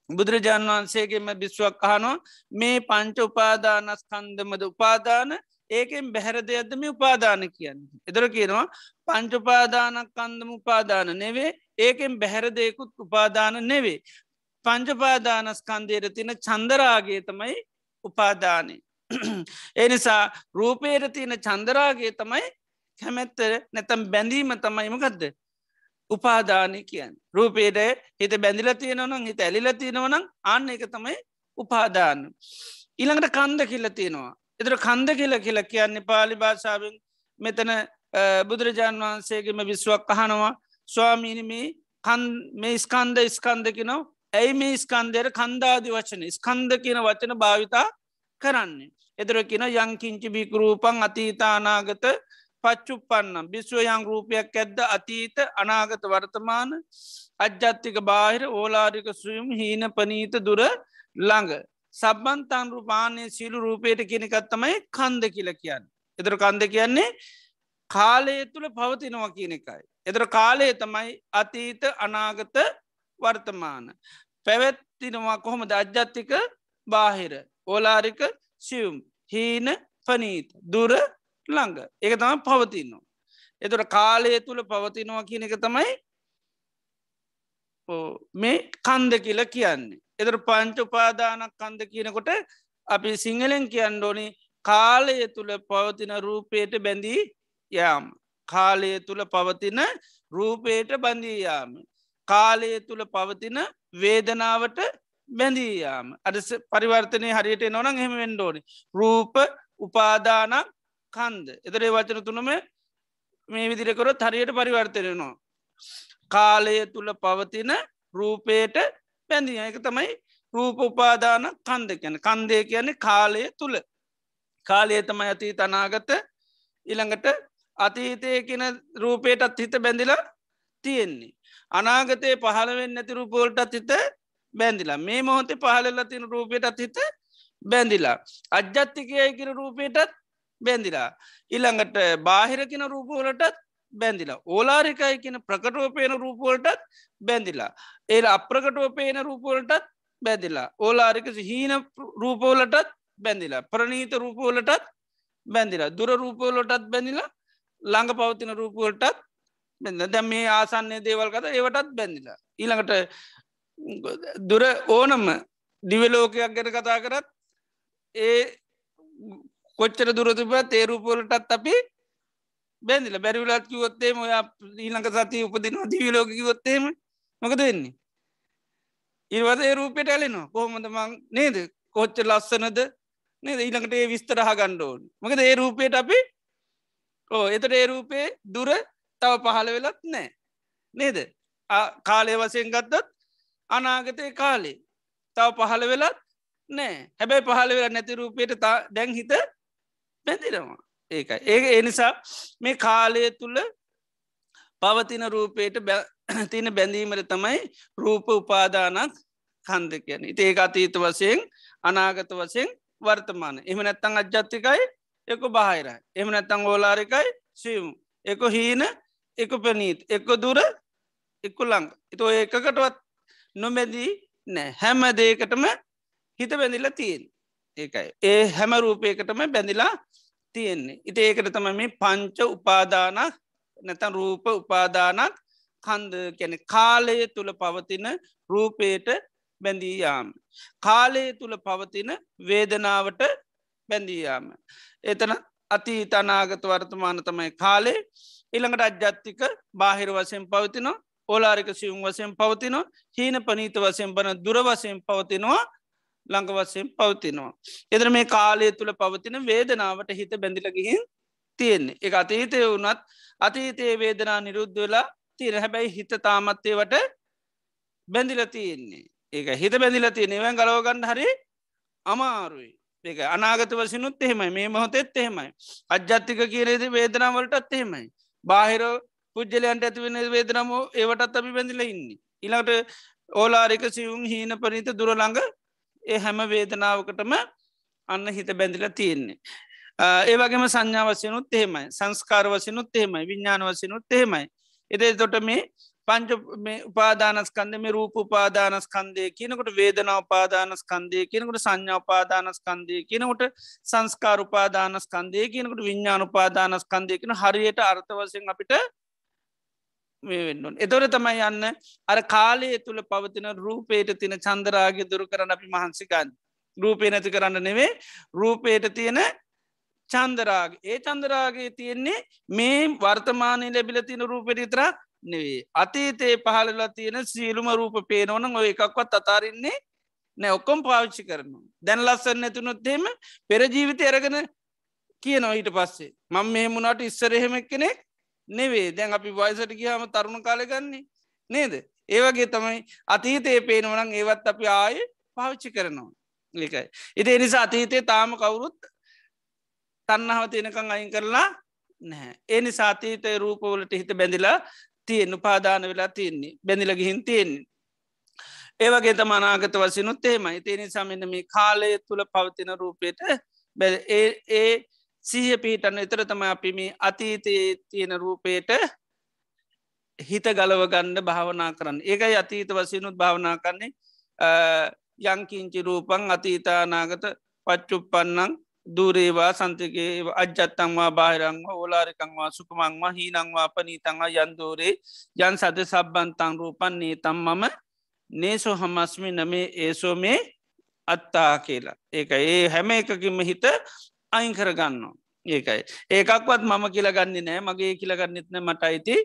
බුදුරජාන් වහන්සේගේම බිස්්වක් අහනෝ මේ පංච උපාදානස්කන්දමද උපාදාන ඒකෙන් බැහැර දෙයක්ද මේ උපාදාන කියන්න. එදර කියනවා පංචුපාදානක් කන්දම උපාදාන නෙවේ ඒකෙන් බැහැර දෙයකුත් උපාදාන නෙවේ. පංචපාදානස්කන්දයට තින චන්දරාගේ තමයි උපාදානය. එනිසා රූපේර තියෙන චන්දරාගේ තමයි කැමැත්තර නැතම් බැඳීම තමයිමකක්ද උපාදානය කියන් රූපේට හිත බැඳිල තියෙනවනම් හිත ඇලිල තියෙනවනම් අන්න එක තමයි උපාදාන. ඊළඟට කන්ද කියල්ල තියෙනවා. එතර කන්ද කියල කියල කියන්නේ පාලි භාෂාවෙන් මෙතන බුදුරජාණන් වහන්සේගේම විශ්වක් අහනවා ස්වාමීනිමේ මේ ස්කන්ද ස්කන්දකිනෝ ඇයි මේ ස්කන්දයට කන්දාදි වචන ස්කන්ද කියන වචන භාවිතා කරන්නේ. එතර කියන යංකිංචි බිකරූපන් අතීතානාගත පච්චුපන්නම් බිස්වයං රූපයක් ඇද්ද අතීත අනාගත වර්තමාන අජ්ජත්තික බාහිර ඕලාරික සුයම් හීන පනීත දුර ළඟ සබන්තන් රූපානය සිලු රූපයට කෙනෙකත්තමයි කන්ද කියල කියන්න. එතර කන්ද කියන්නේ කාලය තුළ පවතිනවා කියන එකයි. එතර කාලය තමයි අතීත අනාගත වර්තමාන. පැවැත්තිනවා කොහොමද අජ්ජත්තික බාහිර ඕලාරික සියුම් හීන පනීත දුර ළඟ ඒක තම පවතින්නවා. එතුට කාලය තුළ පවතිනවා කියන එක තමයි මේ කන්ද කියල කියන්නේ. එතර පංච උපාදානක් කන්ද කියනකොට අපි සිංහලෙන් කියන්න ඕනි කාලය තුළ පවතින රූපයට බැඳී යාම. කාලය තුළ පවතින රූපයට බඳීයාම. කාලය තුළ පවතින වේදනාවට බැඳීයාම. අද පරිවර්තනය හරියට නොන හෙම වෙන්ඩෝනි. රූප උපාදානක් කන්ද. එතරේ වචන තුනම මේ විදිරකොරොත් හරියට පරිවර්තනයනවා. කාලය තුළ පවතින රූපයට පැඳිය එක තමයි රූප උපාදාන කන්ද කියන කන්දය කියන්නේ කාලය තුළ කාලය තමයි අතී තනාගත ඉළඟට අතීතය කියන රූපයටත් හිත බැඳිලා තියෙන්නේ. අනාගතයේ පහළවෙන් නැති රූපෝල්ටත් හිත බැඳිලා මේ මොහොතේ පහලල්ල තින රූපයටත් හිත බැඳිලා. අජ්ජත්තිකයයි කිර රූපයටත් බැඳිලා. ඉළඟට බාහිරකින රූපෝලටත් බැඳිලා. ඕලාරිකයි කියන ප්‍රකටෝපේන රූපෝලටත් බැඳිලා. ඒ අප්‍රකටෝපේන රූපෝලටත් බැඳිලා. ඕලාරික හීන රූපෝලටත් බැඳිලා. ප්‍රනීත රූපෝලටත් බැඳිලා. දුර රූපෝලටත් බැඳිලා ළඟ පවතින රූපුවලටත් බැඳ දැ මේ ආසන්නේ දේවල් කත ඒවටත් බැඳිලා. ඊළඟට දුර ඕනම දිවලෝකයක් ගැට කතා කරත් ඒ කොච්චර දුරතිබ තේරූපොලටත් අපි බැඳිල. බැරිවිලත් කිවොත්තේම ඔය ඊළඟ සති උපදිනවා දිවිලෝක කිවොත්තේම මොකද වෙන්නේ. ඉවද ඒ රූපයට ඇලෙනවා. කොහොමද මං නේද? කොච්ච ලස්සනද? නේද? ඊළඟට ඒ විස්තරහ ගණ්ඩෝන් මකද ඒ රූපයට අපි ඕ එතට ඒ රූපේ දුර තව පහළ වෙලත් නෑ. නේද? කාලය වසයෙන් ගත්තත් අනාගතය කාලේ තව පහළ වෙලත් නෑ. හැබැයි පහළ වෙලා නැති රූපයට දැන් හිත බැඳිනවා. ඒකයි. ඒ එනිසා මේ කාලය තුළ පවතින රූපයට තින බැඳීමට තමයි රූප උපාදානක් කන්ද කියන ඉති ඒ අතීත වසයෙන් අනාගත වසයෙන් වර්තමාන එම නැත්තං අජ්ජත්තිකයි එක බාහිරයි. එම නැත්තං ඕලාරිකයි සියම්. එක හීන එක පැනීත් එක දුර එක්කු ලංඟ එතෝ ඒකකටවත් නොමැදී නෑ. හැම දේකටම හිත බැඳිල තියෙන් ඒකයි. ඒ හැම රූපයකටම බැඳිලා තියෙන්නේ. ඉති ඒකට තම මේ පංච උපාදානක් නැතන් රූප උපාදානක් කන්ද කැන කාලය තුළ පවතින රූපයට බැඳීයාම. කාලය තුළ පවතින වේදනාවට බැඳීයාම. එතන අති තනාගත වර්තමාන තමයි කාලේ ඉළඟට අජ්ජත්තික බාහිර වසයෙන් පවතිනවා. ඕලාරික සියුම් වසයෙන් පවතිනවා. හීන පනීත වසයෙන් බන දුරවසයෙන් පවතිනවා. ළඟ වසයෙන් පවතිනවා. එදර මේ කාලය තුළ පවතින වේදනාවට හිත බැඳිලගිහින් තියෙන්නේ. එක අතීතය වුනත් අතීතයේ වේදනා නිරුද්ධ වෙලා තිර හැබැයි හිත තාමත්තේවට බැඳිල තියෙන්නේ. ඒක හිත බැඳිල තියෙන නිවන් ගලෝගන්න හරි අමාරුයි. ඒක අනාගත වසිනුත් එහෙමයි. මේ මොහොතෙත් එහෙමයි. අජ්ජත්තික කියරේද වේදනාවලටත් එහෙමයි. බාහිර පුද්ජලයන්ට ඇතිවෙන වේදනම ඒවටත් අපි බැඳිල ඉන්න. ඉළඟට ඕලාරික සිවුම් හීන පනිත දුරළඟ ඒ හැම වේදනාවකටම අන්න හිත බැඳිල තියෙන්නේ. ඒවගේම සංඥාවසයනුත් එහෙමයි. සංස්කාර වසනුත් එහෙමයි. විඤ්ඥාන වසනුත් එහෙමයි. එදේ තොට මේ පංච උපාදානස්කන්ද මේ රූප උපාදානස්කන්දය කියනකට වේදනා උපාදානස්කන්දය කියනකට සංඥා උපාදානස්කන්දය කියනකට සංස්කාර උපාදානස්කන්දය කියනකට විඤ්ඥාන උපාදානස්කන්දය කියන හරියට අර්ථවසයෙන් අපිට වෙන්න එතොර තමයි යන්න අර කාලය තුළ පවතින රූපේට තින චන්දරාගේ දුරු කරන අපි මහන්සිකන් රූපේ නැති කරන්න නෙවේ රූපේට තියෙන චන්දරාගේ ඒ චන්දරාගේ තියෙන්නේ මේ වර්තමානය ලැබිල තින රූපෙට ඉතරක් නෙවේ අතීතයේ පහලලා තියෙන සියලුම රූප පේනවන ඔය එකක්වත් අතාරන්නේ නෑ. ඔක්කොම් පාවිච්චි කරනවා. දැන් ලස්සන්න ඇතුනොත්තේම පෙරජීවිත අරගෙන කියනවා ඊට පස්සේ. මං මෙහෙමුණට ඉස්සරහෙම කෙනෙක් නෙවේ දැන් අපි වයසට ගියාම තරුණ කාලගන්නේ නේද? ඒවගේ තමයි අතීතයේ පේනවනං ඒවත් අපි ආය පාවිච්චි කරනවා. ඒකයි. ඉති එනිසා අතීතයේ තාම කවුරුත් තන්නහව තියෙනකං අයින් කරලා නැහැ. ඒනි සාතීතය රූපවලට හිත බැඳිලා තියෙන උපාදාන වෙලා තියන්නේ බැඳිල ගිහින් තියෙන්නේ. ඒවගේ තම අනාගත වසිනුත් ඒමයි තියනි සමන්න මේ කාලය තුළ පවතින රූපයට ඒ සීහ පිහිටන්න එතර තම අපි මේ අතීතයේ තියෙන රූපයට හිත ගලව ගණ්ඩ භාවනා කරන්න. ඒකයි අතීත වසිනුත් භාවනා කරන්නේ. යංකින්චි රූපන් අතීතානාගත පච්චුප්පන්නන් දූරේවා සන්තගේ අජ්ජත්තංවා බාහිරංවා ඕලාරිකංවා සුකමංවා හීනංවා පනීතංවා යන්දෝරේ යන් සද සබ්බන්තං රූපන්නේ තම් මම නේසෝ හමස්මි නමේ ඒසෝ මේ අත්තා කියලා ඒක ඒ හැම එකකින්ම හිත අයින් කරගන්නවා ඒකයි ඒකක්වත් මම කියලගන්නේ නෑ මගේ කියලගන්නෙත්න මට අයිති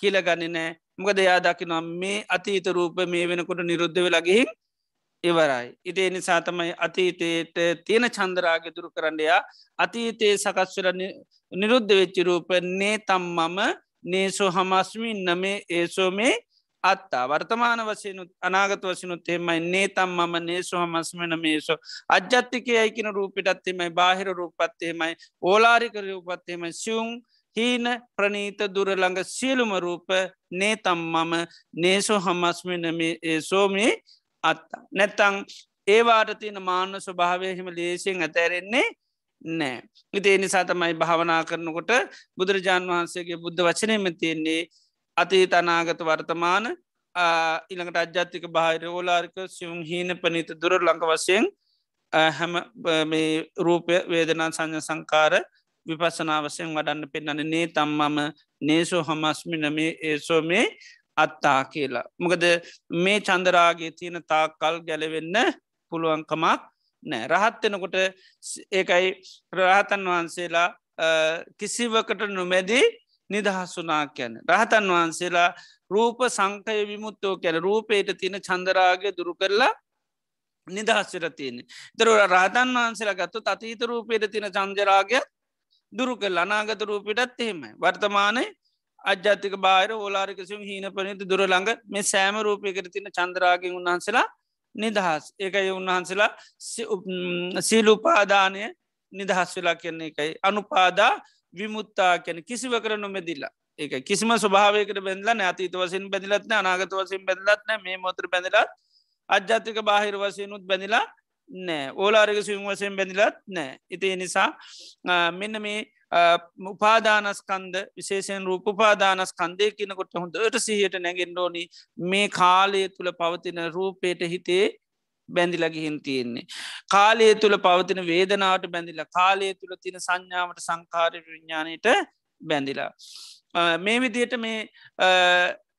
කියලගන්නේ නෑ මොකද එයා දකිනවා මේ අතීත රූප මේ වෙනකොට නිරුද්ධ වෙලගිහින් ඉවරයි. ඉතිේ නිසා තමයි අතීතයට තියෙන චන්දරාග දුරු කරන්නයා අතීතයේ සකස්වර නිරුද්ධ වෙච්චි රූපන්නේ තම් මම නේසෝ හමස්මින් නමේ ඒසෝ මේ අත්තා. වර්තමාන වසයනුත් අනාගත වසනුත් එෙමයි නේ තම් මම නේසු හමස්මන මේසෝ අජ්ජත්තිකය අයිකන රූපිටත්තෙමයි බාහිර රූපත්තේමයි ඕලාරික රූපත්තේමයි සියුම් හීන ප්‍රනීත දුරළඟ සියලුම රූප නේ තම් මම නේසෝ හමස්මින ඒසෝමේ අත්තා. නැත්තං ඒවාට තියෙන මාන්න ස්වභාවයහිම ලේසියෙන් ඇතැරෙන්නේ නෑ. ඉතිේ නිසා තමයි භාවනා කරනකොට බුදුරජාණන් වහන්සේගේ බුද්ධ වචනයම තියෙන්නේ අතී තනාගත වර්තමාන ඉළඟට අජ්ජාතික බාහිර ඕලාරික සිවුම් හීන පනීත දුර ලංක වසයෙන් හැම මේ රූපය වේදනා සංඥ සංකාර විපසනාවසයෙන් වඩන්න පෙන්න්නන නේ තම්මම නේසෝ හමස්මින මේ ඒසෝ මේ අත්තා කියලා. මොකද මේ චන්දරාගේ තියෙන තාකල් ගැලවෙන්න පුළුවන්කමක් නෑ රහත්වෙනකොට ඒකයි රහතන් වහන්සේලා කිසිවකට නොමැදී නිදහස්සුනා කියැන. රහතන් වහන්සේලා රූප සංකය විමුත්තෝ කැන රූපේට තියෙන චන්දරාගේ දුරු කරලා නිදහස්සර තියෙන. දර රහතන් වහන්සේලා ගත්තු අතීත රූපේට තින චන්ජරාගයක් දුරු කල් අනාගත රූපිටත් එහෙමයි. වර්තමානය අජ්‍යාතික බාහිර ඕලාරිකසුම් හීන පනිති දුරළඟ මේ සෑම රූපයකට තින චන්ද්‍රාගෙන් උන්හන්සලා නිදහස්. ඒකයි උන්වහන්සලා සීලුපාදානය නිදහස් වෙලා කියන්නේ එකයි. අනුපාදා විමුත්තා කියන කිසිවකර නොමැදිල්ලා ඒක කිසිම ස්වභාවයකට බැඳලා නැතිත වසින් බැඳලත්න අනාගත වසින් බැඳලත්න මේ මොතර බැඳලත් අජ්‍යාතික බාහිර වසයනුත් බැඳලා නෑ ඕලාරික සිම් වසයෙන් බැඳලත් නෑ ඉතිේ නිසා මෙන්න මේ උපාදානස්කන්ද විශේෂෙන් රූපපාදානස්කන්දය කියනකොට හොඳට සිහියට නැගෙන්ඩෝනි මේ කාලය තුළ පවතින රූපයට හිතේ බැඳිලගිහින් තියෙන්නේ. කාලය තුළ පවතින වේදනාවට බැඳිල කාලය තුළ තින සංඥාවට සංකාරය විඤ්ඥානයට බැඳිලා. මේ විදියට මේ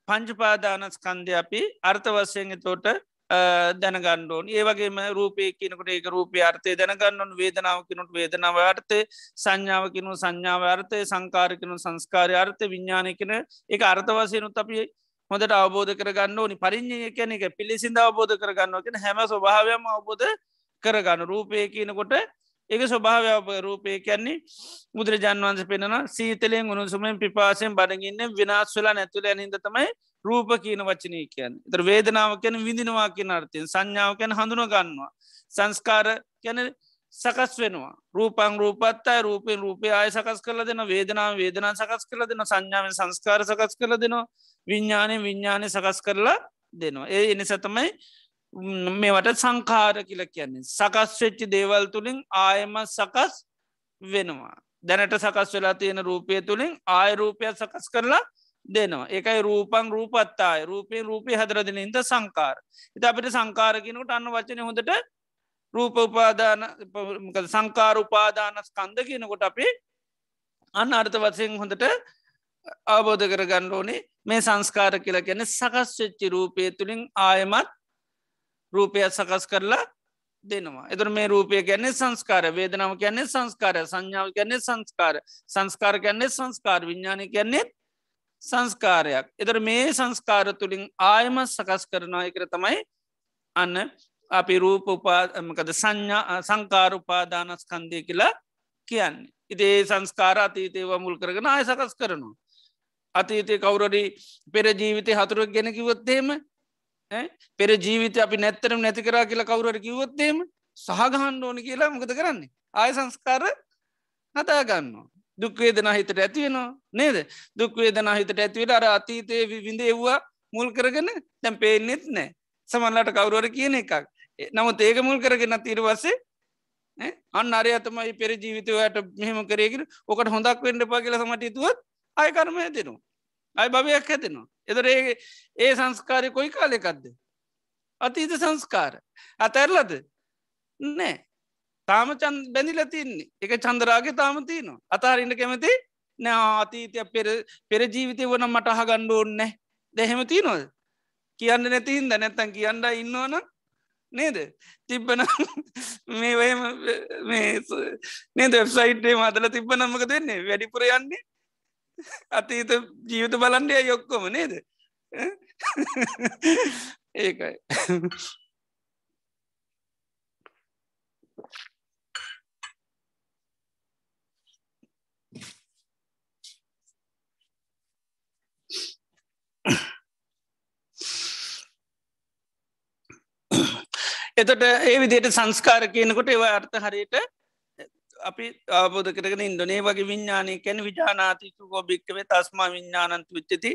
පංචපාදානස්කන්දය අපි අර්ථවස්සයෙන් තෝට දැනගණ්ඩෝන් ඒවගේම රූපය කියනකට ඒක රූපය අර්ථය දැනගන්නන් වේදනාවකිනුට වේදනාව අර්ථය සංඥාවකිනු සංඥාව අර්ථය සංකාරකනු සංස්කාරය අර්ථය විඤ්ඥානකන එක අර්ථවසයනුත් අපි හොඳට අවබෝධ කරගන්න ඕනි. පරිින්්ඥය කියන එක පිළිසිද අවබෝධ කරගන්නවකෙන හැම ස්වභාවයම අවබෝධ කරගන්න. රූපය කියනකොට ඒක ස්වභාවය රූපය කියන්නේ බුදුරජාන් වන්ස පෙනෙන සීතලයෙන් උණුසුමෙන් පිපාසයෙන් බඩගන්න විනාස්වලා නැතුළ ඇනිද තමයි රූප කියන වචනය කියන්න. තර වේදනාව කැන විදිනවා කියන අර්ථයෙන් සංඥාව කැන හඳුන ගන්නවා. සංස්කාර කැන සකස් වෙනවා. රූපං රූපත්තයි රූපෙන් රූපය ආය සකස් කල දෙන වේදනාව වේදනා සකස් කල දෙන සංඥාවෙන් සංස්කාර සකස් කල දෙනවා. විඤ්ඥානය විඤ්ඥානය සකස් කරලා දෙනවා. ඒ එනිසතමයි මේවට සංකාර කියල කියන්නේ. සකස් වෙච්චි දේවල් තුළින් ආයම සකස් වෙනවා. දැනට සකස් වෙලා තියෙන රූපය තුළින් ආය රූපයක් සකස් කරලා දෙනවා. එකයි රූපන් රූපත්තාය. රූපය රූපය හදරදින ඉද සංකාර. ඉත අපිට සංකාරකිනකට අන්න වචන හොඳට රූප උපාදාන සංකාර උපාදාන ස්කන්ද කියනකොට අපි අන්න අර්ථ වත්සයෙන් හොඳට අවබෝධ කර ගන්න ඕනේ. මේ සංස්කාර කියලා ගැන සකස් වෙච්චි රූපය තුළින් ආයමත් රූපයක් සකස් කරලා දෙනවා. එතුර මේ රූපය ගැන්නේ සංස්කාර වේදනාව කියන්නේ සංස්කාර සංඥාව කියන්නේ සංස්කාර සංස්කාර කියන්නේ සංස්කාර විඤ්ඥානය කියන්නේ සංස්කාරයක් එතර මේ සංස්කාර තුළින් ආයම සකස් කරනවා එකර තමයි අන්න අපි රූප උපාමකද සංඥා සංකාරුපාදානස්කන්දය කියලා කියන්නේ. ඉතේ සංස්කාර අතීතයව මුල් කරගෙන ආය සකස් කරනවා. අතීතය කවුරඩි පෙර ජීවිතය හතුරක් ගැන කිවොත්තේම පෙර ජීවිත අපි නැත්තරම් නැති කරා කියලා කවුරට කිවොත්තේම සහගහන්න ඕනි කියලා මොකද කරන්නේ. ආය සංස්කාර නතාගන්න. දුක්වේදන හිතට ඇතිවෙනවා නේද? දුක්වේදන හිතට ඇතිවට අර අතීතය විඳ එව්වා මුල් කරගෙන තැම් පේනෙත් නෑ. සමල්ලට කවුරුවර කියන එකක්. නමුත් ඒක මුල් කරගෙන තීරවස්සේ අන්න අරය තමයි පෙර ජීවිතවයට මෙහෙම කරයගෙන ඕකට හොඳක් වෙන්ඩ පා කියල සමටතුවත් අයකරම ඇතිනවා අයි භවයක් ඇතිනවා එදර ඒ ඒ සංස්කාරය කොයි කාලෙකක්ද? අතීත සංස්කාර. අතැරලද නෑ. තාම චන් බැඳිල තින්නේ. එක චන්දරාගේ තාම තියනවා. අතාරන්න කැමති? නෑ අතීතය පෙර පෙර ජීවිතය වන මට අහගණ්ඩ ඕන්නෑ දැහෙම තියනොද කියන්න නැතිහින්ද නැත්තන් කියන්න ඉන්නවනම් නේද? තිබ්බන මේ වයම නේද වෙබ්සයිට්ේ මතල තිබ්බ නම්මක දෙන්නේ වැඩිපුර යන්නේ? අතීත ජීවිත බලන්ඩය යොක්කොම නේද? ඒකයි. එතට ඒ විදියට සංස්කාර කියනකොට ඒව අර්ථ හරියට අපි ආබෝධ කරගෙන ඉන්දනේ වගේ විඤ්ඥානය කැන විජානාතික ගෝභික්කවේ තස්මා විඤ්ඥානන්ත විච්චති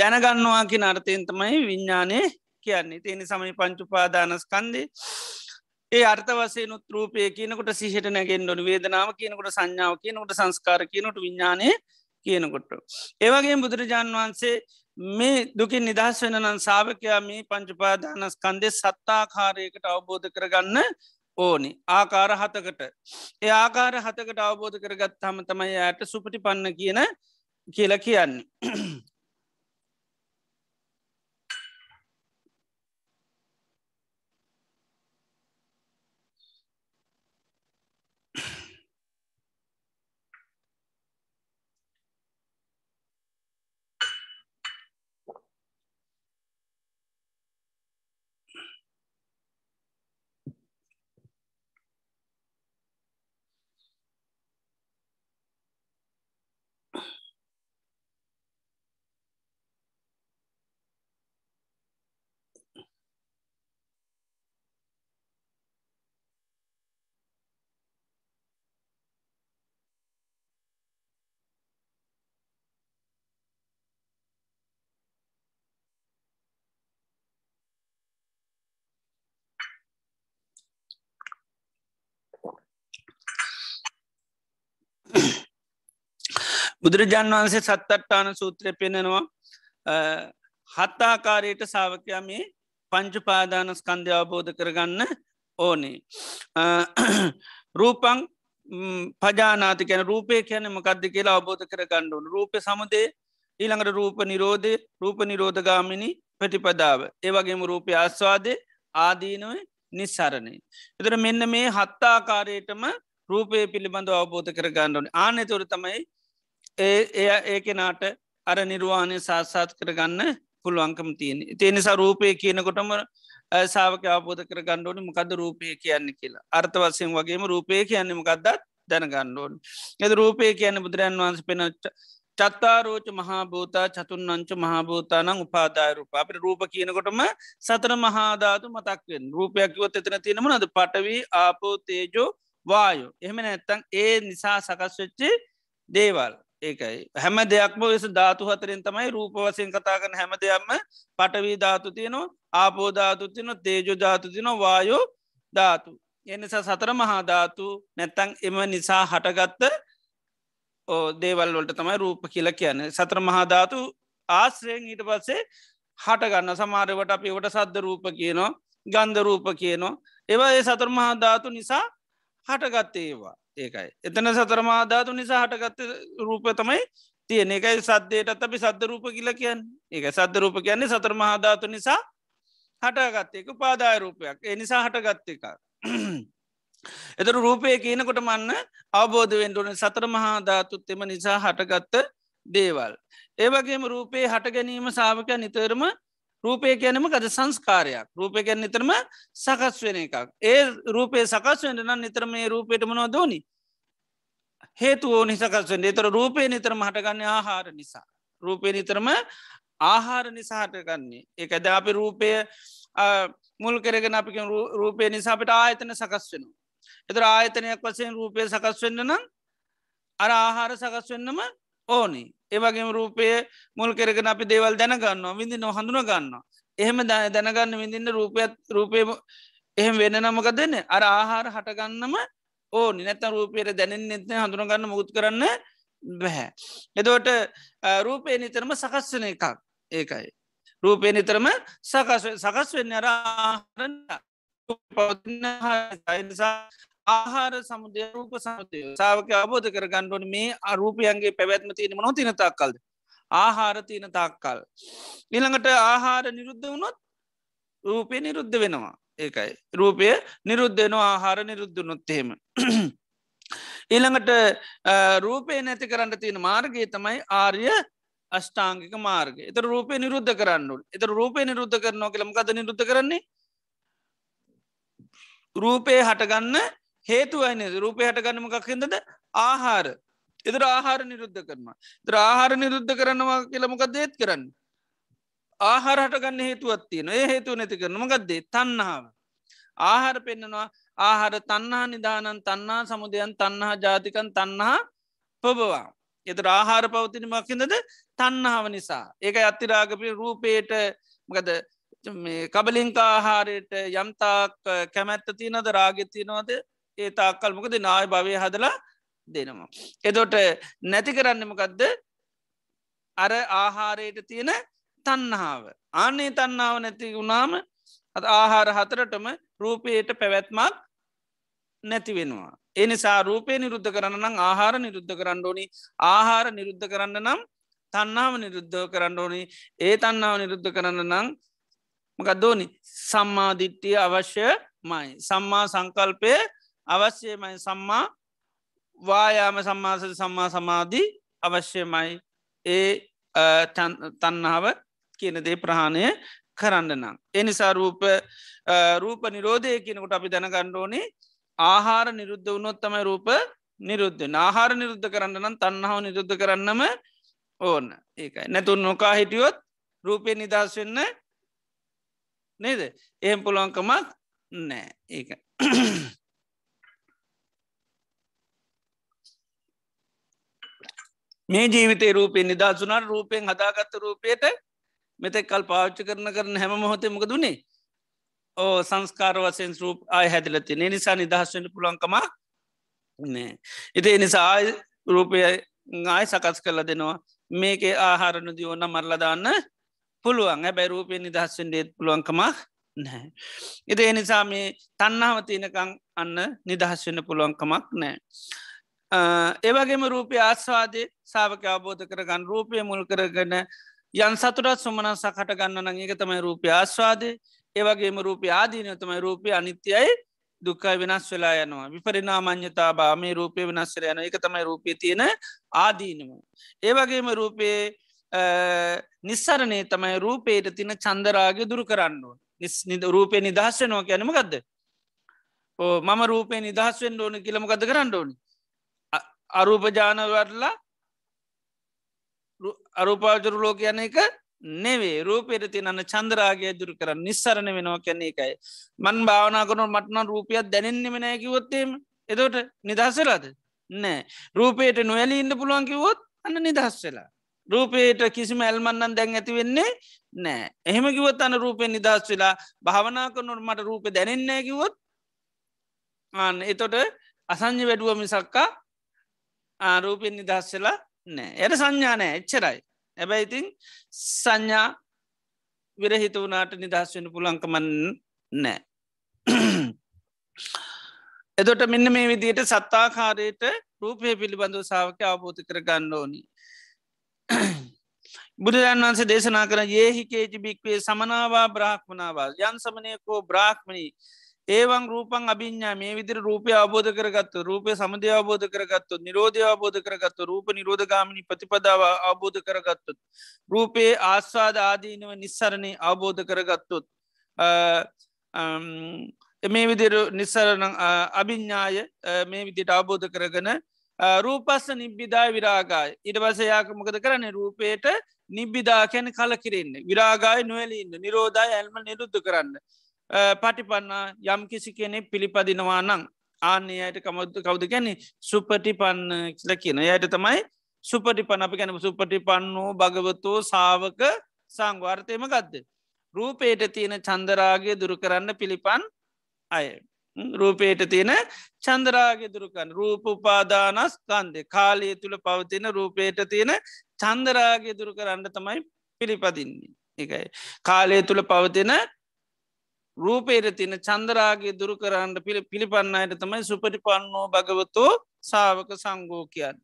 දැනගන්නවා කිය අර්ථයන්තමයි විඤ්ඥානය කියන්නේ. තියෙන සමයි පංචුපාදානස්කන්දේ ඒ අර්ථ වසේ නුත්‍රූපය කියනකොට සිහිට නැගෙන් ොන වේදනාව කියනකොට සංඥාව කියනකොට සංස්කාර කියනට විඤ්ඥානය කියනකොට. ඒවගේ බුදුරජාණන් වහන්සේ මේ දුකින් නිදහස් වෙන නම් සාාවකයා මේ පංචපාදානස්කන්දේ සත්තාකාරයකට අවබෝධ කරගන්න ඕනි ආකාර හතකට ඒ ආකාර හතකට අවබෝධ කරගත් හම තමයි යට සුපටි පන්න කියන කියලා කියන්නේ. බුදුරජාන් වහන්සේ සත්තට්ටාන සූත්‍රය පෙනෙනවා හත්තාකාරයට සාාවකයා මේ පංචුපාදානස්කන්ධය අවබෝධ කරගන්න ඕනේ. රූපං පජානාති කැන රූපය කියන මකක්ද කියලා අවබෝධ කර ගණ්ඩුවන් රූපය සමදේ ඊළඟට රූප නිරෝධය රූප නිරෝධගාමිනි ප්‍රතිපදාව. ඒවගේම රූපය ආස්වාදය ආදීනව නිස්සරණය. එතර මෙන්න මේ හත්තාකාරයටම රූපය පිළිබඳ අවබෝධ කර ගණ්ඩුවන ආනෙ තුර තමයි ඒ එය ඒකෙනාට අර නිර්වාණය සාත්සාත් කරගන්න පුළුවන්කම තියෙන. තියනිසා රූපය කියනකොටම සාාවක අවබෝධ කර ගණ්ඩෝනි මොකද රූපය කියන්න කියලා. අර්ථ වසයෙන් වගේම රූපය කියන්න මොකක්දත් දැනගණ්ඩෝන්. එද රූපය කියන්න බුදුරන් වන්ස පෙනට චත්තාරෝච මහාභූතා චතුන්නංච මහාභූතානං උපාදායරූප අපට රූප කියනකොටම සතර මහාධාතු මතක්වෙන් රූපයක්කිවත් එතන තියෙනම නද පටවී ආපෝ තේජෝ වායු එහෙම නැත්තං ඒ නිසා සකස් වෙච්චි දේවල් ඒකයි. හැම දෙයක්ම වෙස ධාතු හතරෙන් තමයි රූප වසයෙන් කතා කන හැම දෙයක්ම පටවී ධාතු තියනවා ආපෝධාතු තියන තේජෝ ධාතු තින වායෝ ධාතු. එනිසා සතර මහා ධාතු නැත්තං එම නිසා හටගත්ත දේවල් වලට තමයි රූප කියල කියන්න. සතර මහාධාතු ආශ්‍රයෙන් ඊට පස්සේ හටගන්න සමාරවට අපි වට සද්ධ රූප කියනවා ගන්ධ රූප කියනවා. ඒවා ඒ සතර මහාධාතු නිසා හටගත්තේ ඒවා. ඒකයි. එතන සතරමාධාතු නිසා හටගත්ත රූප තමයි තියෙන එකයි සද්‍යයටත් අපි සද්ධ රූප කියල කියන්න. ඒක සද්ධ රූප කියන්නේ සතර මහාධාතු නිසා හටගත්තයක පාදාය රූපයක්. ඒ නිසා හටගත්ත එක. එතර රූපය කියනකොට මන්න අවබෝධ වෙන්ඩුවන සතර මහාධාතුත් එම නිසා හටගත්ත දේවල්. ඒවගේම රූපයේ හට ගැනීම සාාවක නිතරම රූපය කියැනම ගද සංස්කාරයක්. රූපය ගැන නිතරම සකස් වෙන එකක්. ඒ රූපය සකස් වෙන නම් නිතර මේ රූපයට මනවා දෝනි හේතු ඕනි සකස් වෙන් තර රූපය නිතරම හටගන්න ආහාර නිසා. රූපය නිතරම ආහාර නිසා හටගන්නේ. ඒක ඇද අපි රූපය මුල් කරගෙන අපි රූපය නිසාපට ආයතන සකස් වෙනවා. එතර ආයතනයක් වසයෙන් රූපය සකස් වෙන්න නම් අර ආහාර සකස් වෙන්නම ඕනි. ඒවගේම රූපය මුල් කරගෙන අපි දේවල් දැනගන්න විදි නො හඳුන ගන්න එහෙම දැනගන්න විඳින්න රූපයත් රූපය එහෙම වෙන නමක දෙන්න අර ආහාර හටගන්නම ඕ නිනැත රූපයට දැනෙන් නෙත්න හඳුනගන්න මුත් කරන්න බැහැ. එදවට රූපය නිතරම සකස්වන එකක්. ඒකයි. රූපය නිතරම සකස් සකස් වෙන්න අර නිසා ආහාර සමුදය රූප සමුදය සාාවක අබෝධ කර ගණ්ඩුවන මේ අරූපයන්ගේ පැවැත්ම තියෙන මනො තින තාක්කල්ද ආහාර තියන තාක්කල්. ඉළඟට ආහාර නිරුද්ධ වුණොත් රූපය නිරුද්ධ වෙනවා ඒකයි. රූපය නිරුද්ධනවා ආහාර නිරුද්ධ නොත්තහෙම. ඊළඟට රූපය නැති කරන්න තියෙන මාර්ගය තමයි ආර්ය අෂ්ටාංගික මාර්ග එත රූපය නිරුද්ධ කරන්නු එත රූපය නිරුද්ධ කරනවා කියලම කද නිරුද්ධ කරන්නේ රූපය හටගන්න හේතුවයින රූපය හටගන්නමකක්හිදද ආහාර. එදර ආහාර නිරුද්ධ කරනවා. ත්‍ර ආහාර නිරුද්ධ කරනවා කියලමක දේත් කරන්න? ආහාර හටගන්න හේතුවත්තියන ඒ හේතු නැති කරනමගත්දේ තන්නාව ආහාර පෙන්න්නනවා ආහාර තන්නා නිධානන් තන්නා සමුදයන් තන්නහා ජාතිකන් තන්නහා පොබවා එත ආහාර පවතිනමක්කිඳද තන්නාව නිසා. ඒක අත්තිරාගපි රූපයට මකද කබලින්කාආහාරයට යම්තාක් කැමැත්ත තියනද රාගෙත්තිනවද ඒ තාක්කල් මොකද නාය භවය හදලා දෙනවා. එදොට නැති කරන්නමකදද අර ආහාරයට තියෙන තන්නහාාව. ආනේ තන්නාව නැති වුණාම අ ආහාර හතරටම රූපයට පැවැත්මක් නැති වෙනවා. එනිසා රූපය නිරුද්ධ කරන්න නම් ආහාර නිරුද්ධ කරන්න ඕනි ආහාර නිරුද්ධ කරන්න නම් තන්නාව නිරුද්ධ කරන්න ඕනි ඒ තන්නාව නිරුද්ධ කරන්න නම් මකදෝනි සම්මාධිට්ටිය අවශ්‍ය මයි. සම්මා සංකල්පය අවශ්‍යමයි. සම්මා වායාම සම්මාස සම්මා සමාධී අවශ්‍යමයි. ඒ තන්නාව කියන දේ ප්‍රහාණය කරන්න නම්. එනිසා රූප රූප නිරෝධය කියනකොට අපි දැනගණ්ඩෝනේ ආහාර නිරුද්ධ වුණොත් තමයි රූප නිරුද්ධ ආහාර නිරුද්ධ කරන්න නම් තන්නාව නිරුද්ධ කරන්නම ඕන්න ඒකයි. නැතුන් නොකා හිටියොත් රූපය නිදහස් වෙන්න නේද? එහෙම පුළුවන්කමක් නෑ ඒක. මේ ජීවිතේ රූපය නිදහසුනාට රූපයෙන් හදාගත්ත රූපයට මෙතෙක් කල් පාච්චි කරන කරන හැම මොහොතමක දුන්නේ ඕ සංස්කාර වසයෙන් රූප ආය හැදිලති නිසා නිදහස්වට පුළන්කමක් නෑ ඉති නිසා ආය රූපය ආය සකස් කරල දෙනවා. මේකේ ආහාරණ දියෝන්න මරලදාන්න පුළුවන්. ඇබැයි රූපය නිදහස්වෙන් දේත් පුළුවන්කමක් නෑ. ඉති එනිසා මේ තන්නාව තියනකං අන්න නිදහස් වෙන්න පුළුවන්කමක් නෑ. ඒවගේම රූපය ආස්වාදය සාාවක අවබෝධ කරගන්න රූපය මුල් කරගන්න යන් සතුරත් සුමන සකට ගන්න නංඒක තමයි රූපය ආස්වාදය ඒවගේම රූපය ආදීනය තමයි රූපය අනිත්‍යයි දුක්කයි වෙනස් වෙලා යනවා. විපරිනා මං්‍යතා බා මේ රූපය වෙනස්සර යන එක තමයි රූපය තියෙන ආදීනම. ඒවගේම රූපයේ නිස්සරණය තමයි රූපයට තින චන්දරාග දුරු කරන්නවා නිද රූපය නිදහස්වනවා කියනම ගදද ඕ මම රූපය නිදහස්වෙන් ඕන කියලම ගද කරන්න ඕනි? අරූපජානවරලා අරූපාජරු ලෝක යන එක නෙවේ රූපයට තිනන්න චන්ද්‍රාගේ දුරු කරන්න නිස්සරණ වෙනවා කැන්නේ එකයි. මන් භාවනා කනු මටන රූපයක් දැනෙන්නෙම නෑකිවොත්තේම එදෝට නිදහසලාද නෑ. රූපයට නොවැලි ඉන්න පුළුවන් කිවොත් අන්න නිදහස් වෙලා. රූපයට කිසිම ඇල්මන්නන් දැන් ඇති වෙන්නේ නෑ. එහෙම කිවොත් අන රූපය නිදහස් වෙලා භාවනා කරනුට මට රූප දැනෙන්නේ කිවොත් අන්න එතොට අසං්‍ය වැඩුව මිසක්කා ආරූපෙන් නිදහස් වෙලා නෑ එයට සංඥානෑ එච්චරයි. ඇබැයි ඉතින් සංඥා විරහිත වනාට නිදහස් වෙන පුලංකමන් නෑ එදොට මෙන්න මේ විදියට සත්තාකාරයට රූපය පිළිබඳව සාාවක අවබෝධ කර ගන්න ඕනි. බුදුරන් වන්සේ දේශනා කර ඒහිකේජි භික්වේ සමනාවා බ්‍රාහ්මනාවා යන් සමනයකෝ බ්‍රාහ්මණී ඒවන් රූපන් අභිඥා මේ විදිර රූපය අබෝධ කරගත්තු රූපය සමධය අබෝධ කරගත්තු නිරෝධය අබෝධ කරගත්තු රූප නිරෝධගාමිනි ප්‍රතිපදාව අබෝධ කරගත්තුත් රූපයේ ආස්වාද ආදීනව නිස්සරණය අවබෝධ කරගත්තුත් මේ විදිර නිස්සරණ අභිඤ්ඥාය මේ විදිට අවබෝධ කරගන රූපස්ස නිබ්බිදා විරාගාය. ඉට වසයාක මොකද කරන රූපයට නිබ්බිදා කැන කල කිරෙන්නේ විරාගාය නොවලඉන්න නිරෝධය ඇල්ම නිරුද්ධ කරන්න. පටිපන්න යම් කිසි කෙනෙ පිළිපදිනවා නං ආන්නේ අයට කමොද කවුද ගැන සුපටි පන්න කියල කියන යට තමයි සුපටි පන අපි ගැන සුපටි පන්නෝ භගවතෝ සාවක සංවාර්තයම ගත්ද. රූපේට තියෙන චන්දරාගේ දුරු කරන්න පිළිපන් අය. රූපේට තියෙන චන්දරාගේ දුරුකන් රූප උපාදානස් කන්දේ කාලය තුළ පවතින රූපේට තියෙන චන්දරාගේ දුරු කරන්න තමයි පිළිපදින්නේ. එකයි. කාලය තුළ පවතින රූපේට තින චන්දරාගේ දුරු කරන්න පිළි පිළිපන්න අයට තමයි සුපටි පන්නෝ භගවතෝ සාවක සංගෝකයන්.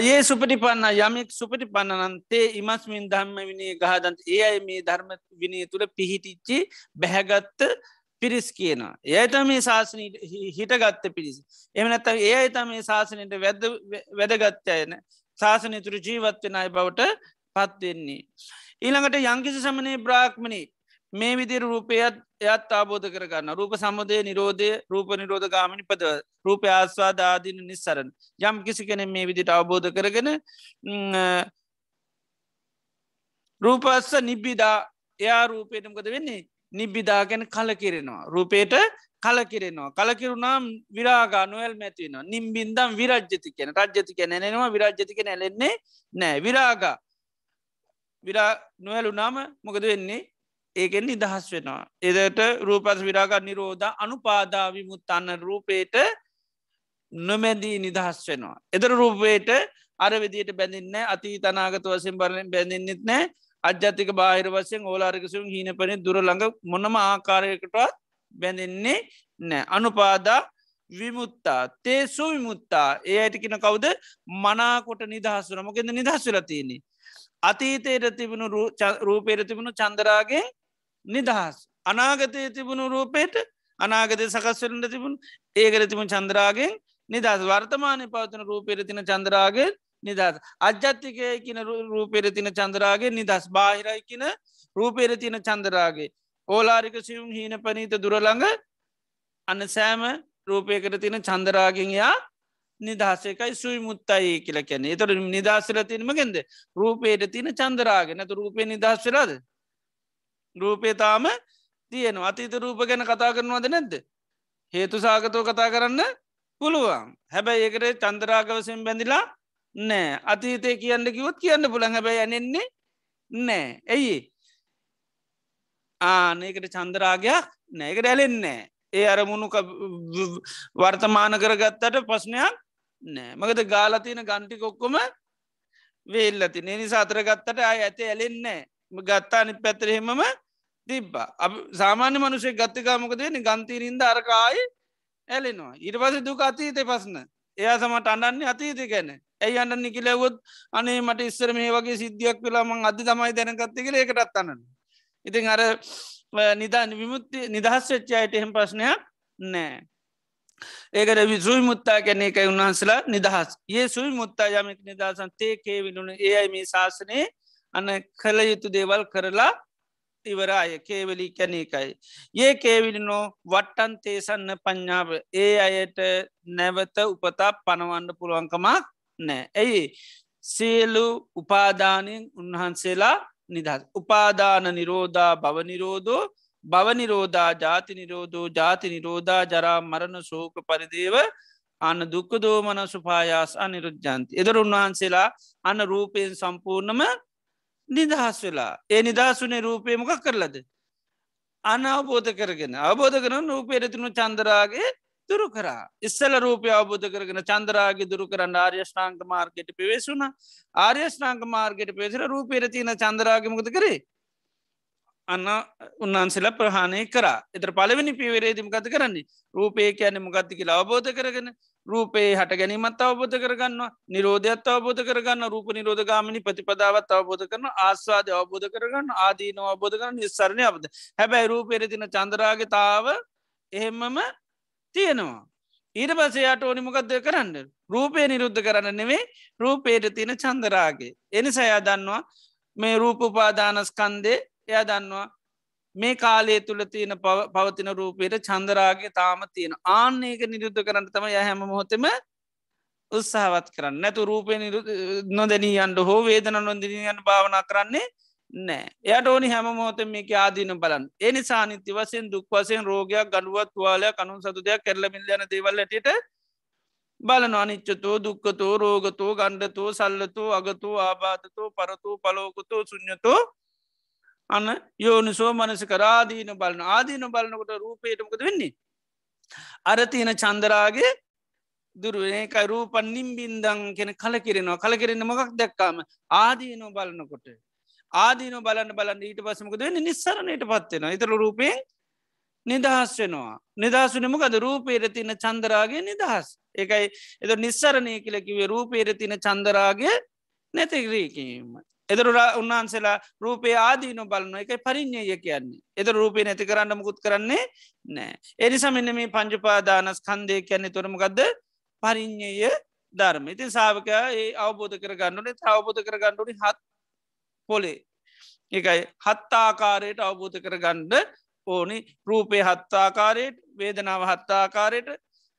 ඒ සුපටි පන්න යමෙක් සුපටි පන්නනන්තේ ඉමස්මින් ධර්ම විනේ ගහදන්ත ඒ අයි මේ ධර්ම විනය තුළ පිහිටිච්චි බැහැගත්ත පිරිස් කියන. ඒයට මේ ශාසන හිටගත්ත පිරිසි. එමනැත ඒ අත මේ ශාසනයට වැද වැදගත්තයන ශාසනය තුරු ජීවත්වෙන අයි බවට පත්වෙන්නේ. ඊළඟට යංකිසි සමනය බ්‍රාක්්මණී මේ විදි රූපයත් එයත් ආබෝධ කරගන්න. රූප සමුදය නිරෝධය රූප නිරෝධ ගාමිනි පද රූප ආස්වාදාදීන නිස්සරන් යම් කිසි කෙනෙ මේ විදිට අවබෝධ කරගෙන රූපස්ස නිබ්බිදා. එයා රූපයටමකද වෙන්නේ? නිබ්බිදා ගැන කල කිරෙනවා රූපයට කලකිරෙනවා. කලකිරුණම් විරාගා නොවල් මැතිවෙන නිම්බින්දම් විරජ්ජති කියන රජ්ජති කැන නෙනවා විරජ්ජතික නැලෙන්නේ නෑ විරාගා. විරා නොවැලු නාම මොකද වෙන්නේ? ඒකෙන් නිදහස් වෙනවා. එදට රූපස් විරාග නිරෝධ අනුපාදාවිමුත් අන්න රූපේට නොමැදී නිදහස් වෙනවා. එදර රූපයට අර විදියට බැඳන්න අති තනාගත වසෙන් බරලෙන් බැඳන්නෙත් නෑ අජ්‍යතික බාහිර වසයෙන් ඕලාරිකසුම් හීන පනි දුරළඟ මොනම ආකාරයකටවත් බැඳෙන්නේ නෑ අනුපාදා විමුත්තා තේසු විමුත්තා ඒ අයිටිකෙන කවුද මනාකොට නිදහස්සුර මොකෙද නිදහස්සලතියන්නේ. අතීතයට තිබුණු රූපේර තිබුණු චන්දරාගේ නිදහස්. අනාගතය තිබුණු රූපේට අනාගතය සකස්වරට තිබුණ ඒකට තිබුණ චන්ද්‍රාගෙන් නිදහස්. වර්තමානය පවතන රූපෙර තින චන්ද්‍රාගේ නිදහස්. අජ්‍යත්තිකය කියන රූපෙර තින චන්ද්‍රාගේ නිදස් බාහිරයි කියන රූපෙර තින චන්දරාගේ. ඕලාරික සියුම් හීන පනීත දුරළඟ අන්න සෑම රූපයකට තින චන්දරාගෙන් යා නිදහසකයි සුයි මුත්තයි කියල කැන එතොට නිදහසල තිනමගෙන්ද රූපයට තින චන්දරාගෙන තු රූපය නිදහස් වෙලාද රූපය තාම තියෙනවා. අතීත රූප ගැන කතා කරනවාද නැද්ද. හේතු සාගතව කතා කරන්න පුළුවන්. හැබැයි ඒකට චන්දරාගවසෙන් බැඳිලා නෑ. අතීතය කියන්න කිවොත් කියන්න පුළන් හැබැයි ඇනෙන්නේ නෑ. ඇයි ආනකට චන්දරාගයක් නෑකට ඇලෙන්නේ ඒ අරමුණු වර්තමාන කරගත්තට ප්‍රශ්නයක් නෑ. මකද ගාලතියන ගන්ටිකොක්කොම වේල්ලති නිසාතර ගත්තට අය ඇති ඇලෙන්නේ ගත්තානි පැතරහෙමම තිබ්බ. සාමාන්‍ය මනුෂය ගත්තකාමකදන ගන්තීරින්ද අරකායි ඇලෙනවා. ඉට පස දුක අතීත පස්න එයා සමට අන්නන්නේ අතීත ගැන. ඇයි අන්නන්න කිලවොත් අනේ මට ඉස්සර මේ වගේ සිද්ධියක් වෙලාමං අධි තමයි දැනගත්ත කියල එකටත් අන්න ඉතින් අර නිදා විමුත්ති නිදහස් වෙච්චායට එහෙම ප්‍රශ්නයක් නෑ ඒකට විසුයි මුත්තා ගැන එකයි උන්වහන්සලා නිදහස්. ඒ සුයි මුත්තා යමෙක් නිදහසන් තේකේ විලුණ ඒ අයි මේ ශාසනයේ අන්න කළ යුතු දේවල් කරලා ඉවරාය කේවලි කැනකයි. ඒ කේවිලිනෝ වට්ටන් තේසන්න පඤ්ඥාව ඒ අයට නැවත උපතා පනවන්න පුළුවන්කමක් නෑ. ඇයි සියලු උපාදානයෙන් උන්වහන්සේලා නිදහස්. උපාදාන නිරෝධා බව නිරෝධෝ බවනිරෝධා ජාති නිරෝධෝ ජාති නිරෝධා ජරා මරණ සෝක පරිදේව අන්න දුක්ක දෝමන සුපායාස් අනිරුද්ධන්ති. එදර උන්වහන්සේලා අන්න රූපයෙන් සම්පූර්ණම නිදහස් වෙලා. ඒ නිදහසුනේ රූපයමක කරලද. අන අවබෝධ කරගෙන අවබෝධ කරන රූපේරතිනු චන්දරාගේ දුරු කරා. ඉස්සල රූපය අවබෝධ කරගෙන චන්දරාගේ දුරු කරන්න ආර්යෂ්නාංක මාර්ගයට පිවෙසුන ආර්යෂ්නාංක මාර්ගයට පෙසිර රූපේරතින චන්දරාගමකද කරේ. අන්න උන්වන්සල ප්‍රහණය කර එතර පලවෙනි පිවරේදම ගත කරන්නේ රූපය කියන මොගත්ති කියලා අවබෝධ කරගෙන රූපේ හට ගැනීමත් අවබෝධ කරගන්න නිරෝධයත් අවබෝධ කරගන්න රූප නිරෝධ ගාමිනි ප්‍රතිපදාවත් අවබෝධ කරන ආස්වාද අවබෝධ කරගන්න ආදීන අවබෝධ කරන නිස්සරණය අවබද හැබැයි රූපෙරතින චන්දරාගතාව එහෙම්මම තියෙනවා. ඊට පසයාට ඕනිමකක්දය කරන්න? රූපය නිරුද්ධ කරන්න නෙවේ රූපේට තියෙන චන්දරාගේ එනි සයා දන්නවා මේ රූපපාදානස්කන්දේ එය දන්නවා මේ කාලය තුළ තියෙන පවතින රූපයට චන්දරාගේ තාම තියෙන. ආන්නේක නිරුද්ධ කරන්න තම ය හැම මොහොතම උත්සාහවත් කරන්න. නැතු රූපය නොදැනී අන්ඩ හෝ වේදන නොදනීයන් භාවනා කරන්නේ නෑ එයට ඕනි හැම මොහොත මේක ආදීන බලන් එනි සානිත්‍ය වසයෙන් දුක් වසයෙන් රෝගයක් ගඩුවත් තුවාලය කනු සතු දෙයක් කෙරලමිල් යන දේවල්ලටට බලන අනිච්චතෝ දුක්කතෝ රෝගතෝ ගණ්ඩතෝ සල්ලතෝ අගතෝ ආබාධතෝ පරතෝ පලෝකතෝ සුඥතෝ අන්න යෝනිසෝ මනස කරාදීන බලන. ආදීන බලනකොට රූපයටමකද වෙන්නේ. අරතියන චන්දරාගේ දුරුවකයි රූපන් නිම්බින්දං කෙන කලකිරෙනවා. කලකිරෙන මොකක් දැක්කාම? ආදීනෝ බලනකොට. ආදීන බලන්න බලන්න ඊට පසමකද වෙන්න? නිස්සරණයට පත්වෙන ඉතර රූපයෙන් නිදහස් වෙනවා. නිදහසුනමකද රූපේර තින චන්දරාගේ නිදහස්. එකයි එත නිස්සරණය කියලකිවේ රූපේර තින චන්දරාගේ නැතිරීකීම එදර උන්වහන්සේලා රූපේ ආදීන බලන එක පරිින්්ඥය කියන්නේ. එද රූපය නැති කරන්න මුකුත් කරන්නේ නෑ එනිසා මෙන්න මේ පංජපාදානස් කන්දය කියන්නේ තොරමගදද පරිින්්ඥය ධර්ම. ඉති සාාවකයා ඒ අවබෝධ කරගන්නනේ අවබෝධ කරගන්නඩුනි හත් පොලේ. එකයි හත්තාකාරයට අවබෝධ කරගණ්ඩ ඕනි. රූපය හත්තාකාරයට වේදනාව හත්තාකාරයට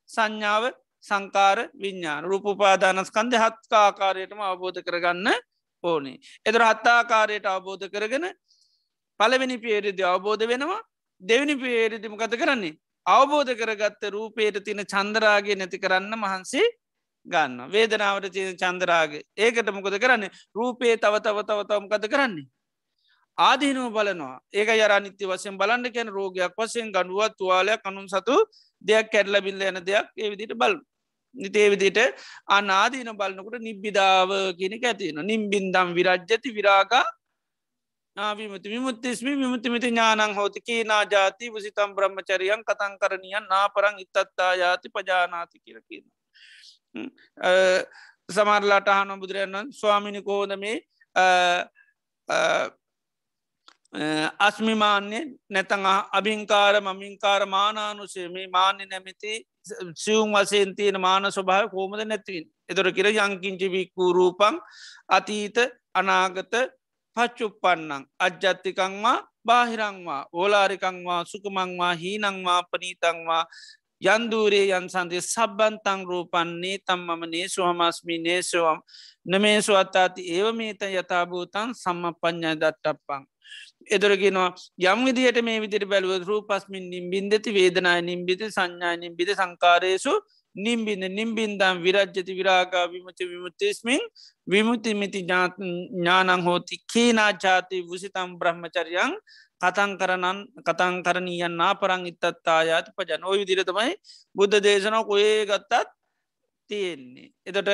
සංඥාව සංකාර විඤ්ඥාන රූපපාදානස්කන්ද හත්කාකාරයටම අවබෝධ කරගන්න ඕනේ. එදර හත්තාකාරයට අවබෝධ කරගෙන පලවෙනි පේරිදි අවබෝධ වෙනවා දෙවනි පේරිදි මොකත කරන්නේ. අවබෝධ කරගත්ත රූපේට තින චන්දරාගේ නැති කරන්න මහන්සේ ගන්න වේදනාවට චීන චන්දරාගේ ඒකට මොකද කරන්න රූපයේ තව තව තව තවමකද කරන්නේ. ආදීනුව බලනවා ඒක යරනිත්‍ය වසයෙන් බලන්න කැන රෝගයක් වසයෙන් ගඩුවත් තුවාලයක් කනුම් සතු දෙයක් කැඩල බිල්ල යන දෙයක් ඒවිදිට බල නිතේවිදිට අනාදීන බලන්නකොට නිබ්බිධාව කියනක ඇතින නිම්බින්දම් විරජ්ජති විරාගා විමති. විමුත්තිස්ම විමුතිමිති ඥානං හෝති. කීනා ජාති වසිතම් බ්‍රහ්මචරියන් කතන් කරනියන් නාපරං ඉත්තත්තා ජාති පජානාති කියරකින්න. සමරලාට අහන බුදුරයන්න් ස්වාමිනි කෝද මේ අස්මිමාන්‍ය නැතඟ අභිංකාර මමින්කාර මානානුසේ මේ මාන්‍ය නැමති සියුම් වසයෙන් තියෙන මාන ස්වභාව කෝමද නැතිවින් එතොර කියර යංකින්චිවික්කූ රූපං අතීත අනාගත පච්චුප්පන්නං අජ්ජත්තිකංවා බාහිරංවා ඕලාරිකංවා සුකමංවා හීනංවා පනීතංවා යන්දූරේ යන්සන්දය සබ්බන්තං රූපන්නේ තම්මම නේසු හමස්මි නේසවම් නමේසු අත්තාති ඒව මේත යථභූතන් සම්ම පඥ්ඥ දට්ටප්පං. එදොරගෙනවා යම් විදියට මේ විදිර බැලුව රූපස්මින් නිම්බින්දති වේදනාය නිම්බිති සංඥා නිම්බිත සංකාරයසු නිම්බින්න නිම්බින්දම් විරජ්ජති විරාගා විමති විමුත්තේස්මින් විමුතිමිති ඥානං හෝති කේනා ජාති වසිතම් බ්‍රහ්මචරියන් කතන් කරනන් කතන් කරනීයන් නාපරං ඉත්තත්තායාති පජන ඔය විදිරතමයි බුද්ධ දේශනව කොයේ ගත්තත් තියෙන්නේ. එතට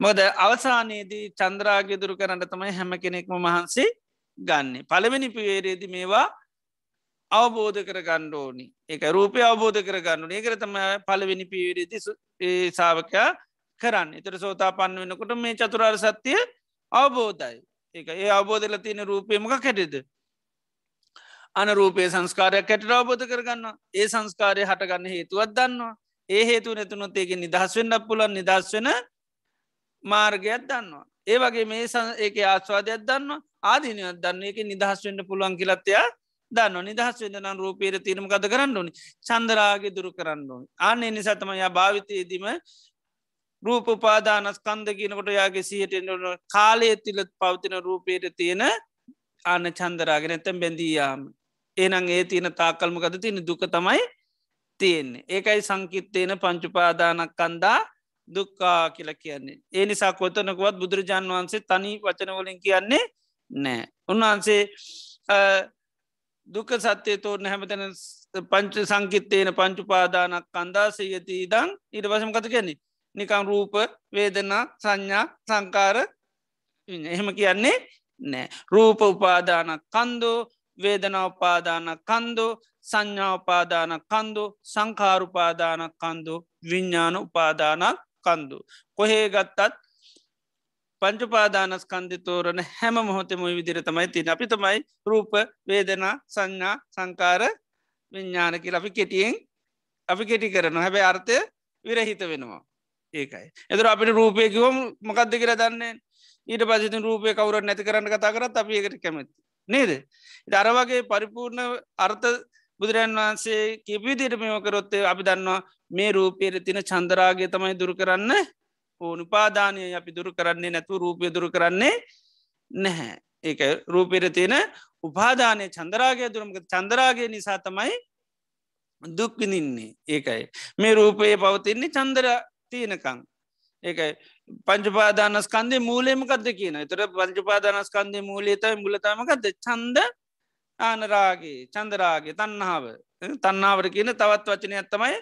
මොද අවසානයේදී චන්ද්‍රාගය දුරු කරන්න තමයි හැම කෙනෙක්ම මහන්සේ ගන්න. පළවෙනි පිවේරේදි මේවා අවබෝධ කර ගණ්ඩෝනි එක රූපය අවබෝධ කර ගන්නු ඒකර තම පලවෙනි පිවරේදි සාාවකයා කරන්න. එතර සෝතා පන්න වෙනකොට මේ චතුරාර් සත්‍යය අවබෝධයි. ඒ ඒ අවබෝධල තියෙන රූපයමක කැටෙද අනරූපය සංස්කාරයක් කැට අවබෝධ කරගන්න ඒ සංස්කාරය හටගන්න හේතුවත් දන්නවා. ඒ හේතු නැතුනොත් ඒක නිදහස් වෙන්න පුලන් නිදස් වෙන මාර්ගයක් දන්නවා. ඒ වගේ මේ ඒක ආස්වාදයක් දන්න ආදිනයක් දන්න එක නිදහස් වෙන්න පුළුවන් කිලත්තයා දන්න නිදහස් වෙදනම් රූපේර තීරම කද කරන්න ඕනි. චන්දරාගේ දුරු කරන්න ඕනි. අන්න එනි සතමයා භාවිතයේදීම රූප පාදානස් කන්ද කියනකොට යාගේ සිහට කාලය තිලත් පවතින රූපේට තියෙන අන්න චන්දරාගෙන ඇතැම් බැඳීයාම. ඒනං ඒ තියෙන තාකල්මකද තියෙන දුක තමයි තියෙන්නේ. ඒකයි සංකිත්තේන පංචුපාදානක් කන්දා දුක්කා කියලා කියන්නේ. ඒ නිසා කොතනකුවත් බුදුරජාන් වහන්සේ තනි වචනවලින් කියන්නේ නෑ. උන්වහන්සේ දුක සත්‍යය තෝරන හැමතන පංච සංකිත්තේන පංචුපාදානක් කන්දාසයති දං ඉට වසම කත කියන්නේ නිකං රූප වේදනා සංඥා සංකාර එහෙම කියන්නේ නෑ රූප උපාදානක් කන්දෝ වේදනා උපාදාන කන්දෝ සංඥාපාදාන කන්දු සංකාරුපාදාන කන්දු විඤ්ඥාන උපාදානක් කන්දු. කොහේ ගත්තත් පංචුපාදානස් කන්දිතෝරන හැම මොහොතම විදිර තමයි තින අපි තමයි රූප වේදනා සංඥා සංකාර විඤ්ඥානකි අපි කෙටියෙන් අපි කෙටි කරන හැබැ අර්ථය විරහිත වෙනවා ඒකයි. එතුර අපිට රූපයකිවම මොකක්ද කියර දන්නේ ඊට පසිති රූපය කවුරට නැති කරන්න කතා කරත් අපි ඒකට කැමති. නේද. දරවගේ පරිපූර්ණ අර්ථ බුදුරන් වහන්සේ කිපිදිට මෙමකරොත්තේ අපි දන්නවා මේ රූපයට තින චන්දරාගේ තමයි දුරු කරන්න ඕනු පාදානය අපි දුරු කරන්නේ නැතු රූපය දුරු කරන්නේ නැහැ. ඒක රූපෙර තියෙන උපාදානය චන්දරාගේ දුරමක චන්දරාගේ නිසා තමයි දුක්විනින්නේ ඒකයි. මේ රූපයේ පවතින්නේ චන්දර තියෙනකං. ඒකයි පංචපාදානස්කන්දේ මූලයමකක්ද කියන තර පංචපාදානස්කන්දේ මූලේතයි මුලතමකක්ද චන්ද ආනරාගේ චන්දරාගේ තන්නාව තන්නාවට කියන තවත් වචනය ඇත්තමයි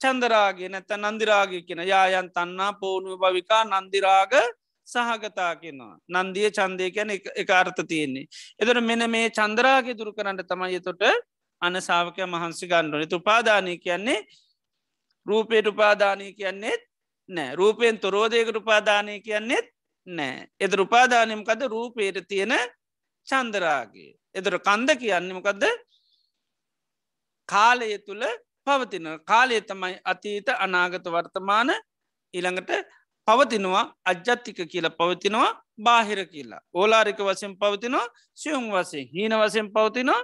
චන්දරාගේ නැත්ත නන්දිරාගේ කියෙන යායන් තන්නා පෝනුව භවිකා නන්දිරාග සහගතා කියනවා. නන්දිය චන්දය කියන එක අර්ථ තියෙන්නේ. එදර මෙන මේ චන්දරාගේ දුරු කරන්නට තමයි තොට අන සාාවකය මහන්සි ගණ්ඩුවන තුපාදානය කියන්නේ රූපයට උපාදානය කියන්නේෙත් නෑ. රූපයෙන් තොරෝධයකට උපාදානය කියන්නෙත් නෑ. එද උපාදානයමකද රූපයට තියෙන චන්දරාගේ එදර කන්ද කියන්නේමකක්ද කාලය තුළ පවතින කාලය තමයි අතීත අනාගත වර්තමාන ඉළඟට පවතිනවා අජ්ජත්තික කියලා පවතිනවා බාහිර කියලා. ඕලාරික වසයෙන් පවතිනවා සියුම් වසයෙන් හීන වසයෙන් පවතිනවා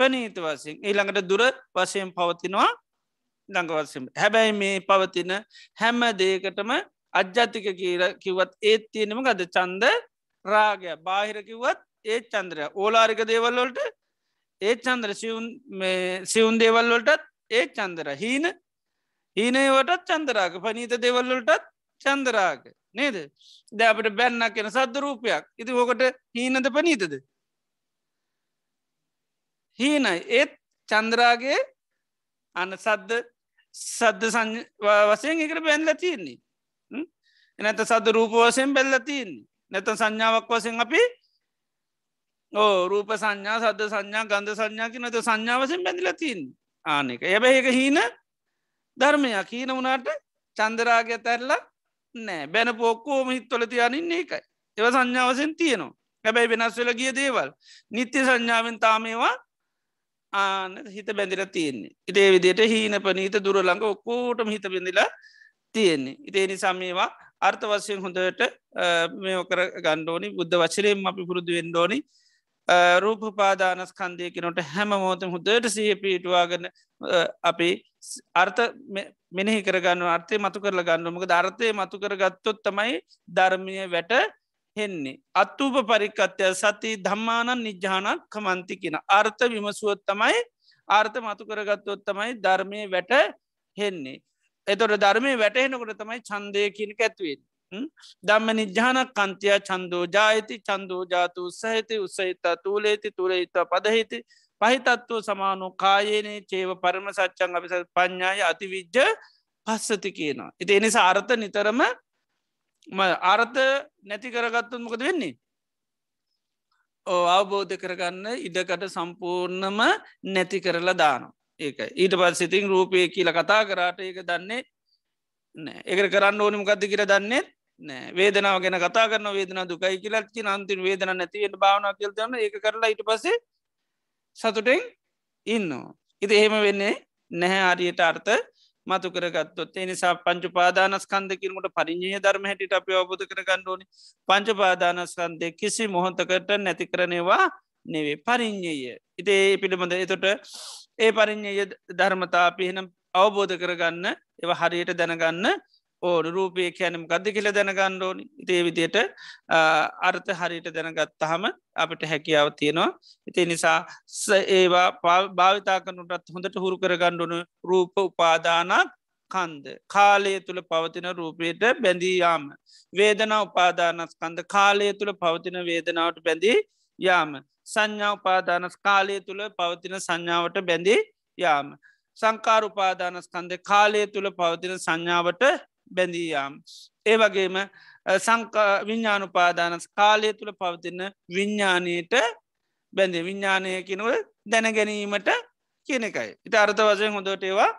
පැනීත වසයෙන් ඊළඟට දුර වසයෙන් පවතිනවා ළඟවසම හැබැයි මේ පවතින හැම්ම දේකටම අජ්ජතික කියර කිවත් ඒත් තියෙනම ගද චන්ද රාගය. බාහිරකිවත් ඒ චන්ද්‍රය ඕලාරික දේවල්ලොල්ට ඒ චන්ද්‍ර සිවුන් දේවල්ලොටත් ඒ චන්දර. හීන? හීනයවටත් චන්දරාග. පනීත දෙවල්ලොටත් චන්දරාග. නේද? ද අපට බැන්න කෙන සද්ධ රූපයක්. ඉති හෝකට හීනද පනීතද? හීනයි. ඒත් චන්ද්‍රාගේ අන්න සද්ද සද්ධ වසයෙන් එකට බැන්ල තියන්නේ. එනත සද රූප වසයෙන් බැල්ල තියන්නේ. නැත සංඥාවක් වසෙන් අපි ඕ රූප සංඥා සද සංඥා ගන්ධ සංඥාකි නත සංඥාවසෙන් බැඳිල තින් ආනෙක එබැ ඒක හීන ධර්මයක්. හීන වුණට චන්දරාගය තැරලා නෑ. බැන පොක්කෝම හිත්වල තියනින්නේ එකයි. එව සංඥාවසෙන් තියනවා. හැබැයි වෙනස් වෙල ගිය දේවල්. නිත්‍ය සංඥාවෙන් තාමේවා ආන හිත බැඳිල තියෙන්නේ. ඉතේ විදියට හීන පනීත දුරළඟ ඔක්කෝටම හිත බැඳිලා තියෙන්නේ. ඉතේ නිසාම් මේවා අර්ථ වශයෙන් හොඳට මේකර ගණ්ඩෝනි බුද්ධ වචරයෙන් අපි පුරුදු වෙන්ඩෝනි රූප පාදානස් කන්දයකනොට හැම මෝතම හොදට සහ පිටවාගන්න අපි අර්ථ මෙනෙහි කරගන්න අර්ථය මතු කරල ගන්නමක ධර්ථය මතු කරගත්තොත් තමයි ධර්මය වැට හෙන්නේ. අත්තුූප පරිකත්ය සති ධම්මානන් නිජ්‍යානක් කමන්ති කියෙන අර්ථ විමසුවොත් තමයි ආර්ථ මතු කරගත්තොත් තමයි ධර්මය වැට හෙන්නේ. එතොට ධර්මය වැටහෙනකොට තමයි චන්දයකින් ඇත්වෙන්. දම්ම නිජ්‍යානක් කන්තිය චන්දෝ ජායති චන්දෝ ජාතු උත්සහිත උත්සහිතා තුූලේති තුරහිත පදහිති. පහිතත්ව සමානු කායනේ චේව පරම සච්චන් අපිස පඥ්ඥාය අතිවිජ්ජ පස්සති කියනවා. ඉති එනිසා අර්ථ නිතරම අර්ථ නැති කරගත්තුන් මොකද වෙන්නේ. ඕ අවබෝධ කරගන්න ඉඩකට සම්පූර්ණම නැති කරලා දාන ඒක ඊට පස්සිතින් රූපය කියල කතා කරාට ඒක දන්නේ ඒකට කරන්න ඕනිම ගත්ති කියර දන්නෙත් නෑ වේදනාව ගැන කතා කරන වේදන දුකයි කියලත්ති අන්තින් වේදන නැතිවට භාවන කියල්තන්න ඒ කරලා ඉට පසේ සතුටෙන් ඉන්න. ඉති එහෙම වෙන්නේ නැහැ ආරියට අර්ථ මතු කරගත්තොත් එනිසා පංච පාදානස්කන්දකිරමට පරිිණය ධර්ම හැටිට අප අවබෝධ කර ගණ්ඩෝනි පංච පාදානස්කන්දය කිසි මොහොතකට නැති කරනවා නෙවේ පරිින්්ඥය. ඉතේ පිළිබඳ එතොට ඒ පරිින්්ඥය ධර්මතා පිහෙනම් අවබෝධ කරගන්න එව හරියට දැනගන්න ඕන රූපය කැනම් ගද කියල දැනගණ්ඩෝනි ඉතේ විදියට අර්ථ හරිට දැනගත්තහම අපට හැකියාව තියෙනවා. ඉති නිසා ඒවා භාවිතා කනුටත් හොඳට හුරු කර ගණ්ඩුන රූප උපාදානක් කන්ද. කාලය තුළ පවතින රූපයට බැඳීයාම වේදනා උපාදානස්කන්ද කාලය තුළ පවතින වේදනාවට බැඳී යාම. සංඥා උපාදානස් කාලය තුළ පවතින සංඥාවට බැඳී යාම. සංකාර උපාදානස්කන්ද කාලය තුළ පවතින සංඥාවට බැඳීයාම්. ඒ වගේම විඤ්ඥානු පාදානස් කාලය තුළ පවතින්න විඤ්ඥානයට බැඳ විඤ්ඥානයකිනුව දැනගැනීමට කියන එකයි. ඉට අර්ථ වසයෙන් හොඳට ඒවා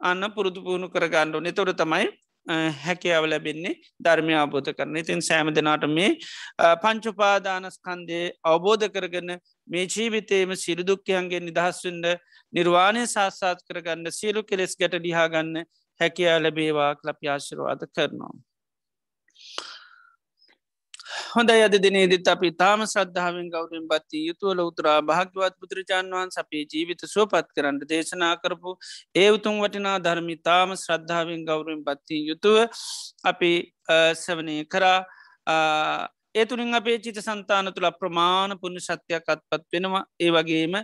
අන්න පුරුදු පුුණු කරගණ්ඩු නතොර තමයි හැකියාව ලැබෙන්නේ ධර්මය අවබෝධ කරන ඉතින් සෑම දෙනාට මේ පංචුපාදානස්කන්දය අවබෝධ කරගන්න මේ ජීවිතේම සිරුදුක්කයන්ගේ නිදහස්වන්ඩ නිර්වාණය සාස්සාත් කරගන්න සියලු කෙලෙස් ගැට ලිහාගන්න හැකයා ලැබේවා ලප්‍යාශරවාද කරනවා. හොඳ අද දිනේදිත් අපි තාම ශ්‍රද්ධාවෙන් ගෞරෙන් බත්ති යුතුවල උතුරා භාග්‍යවත් බුදුරජාන් වහන්ස අපේ ජීවිත සුවපත් කරන්න දේශනා කරපු ඒ උතුන් වටිනා ධර්මි තාම ශ්‍රද්ධාවෙන් ගෞරෙන් බත්ති යුතුව අපි සවනය කරා ඒ තුළින් අපේ චිත සන්තාන තුළ ප්‍රමාණ පුුණ සත්‍යයක් අත්පත් වෙනවා ඒ වගේම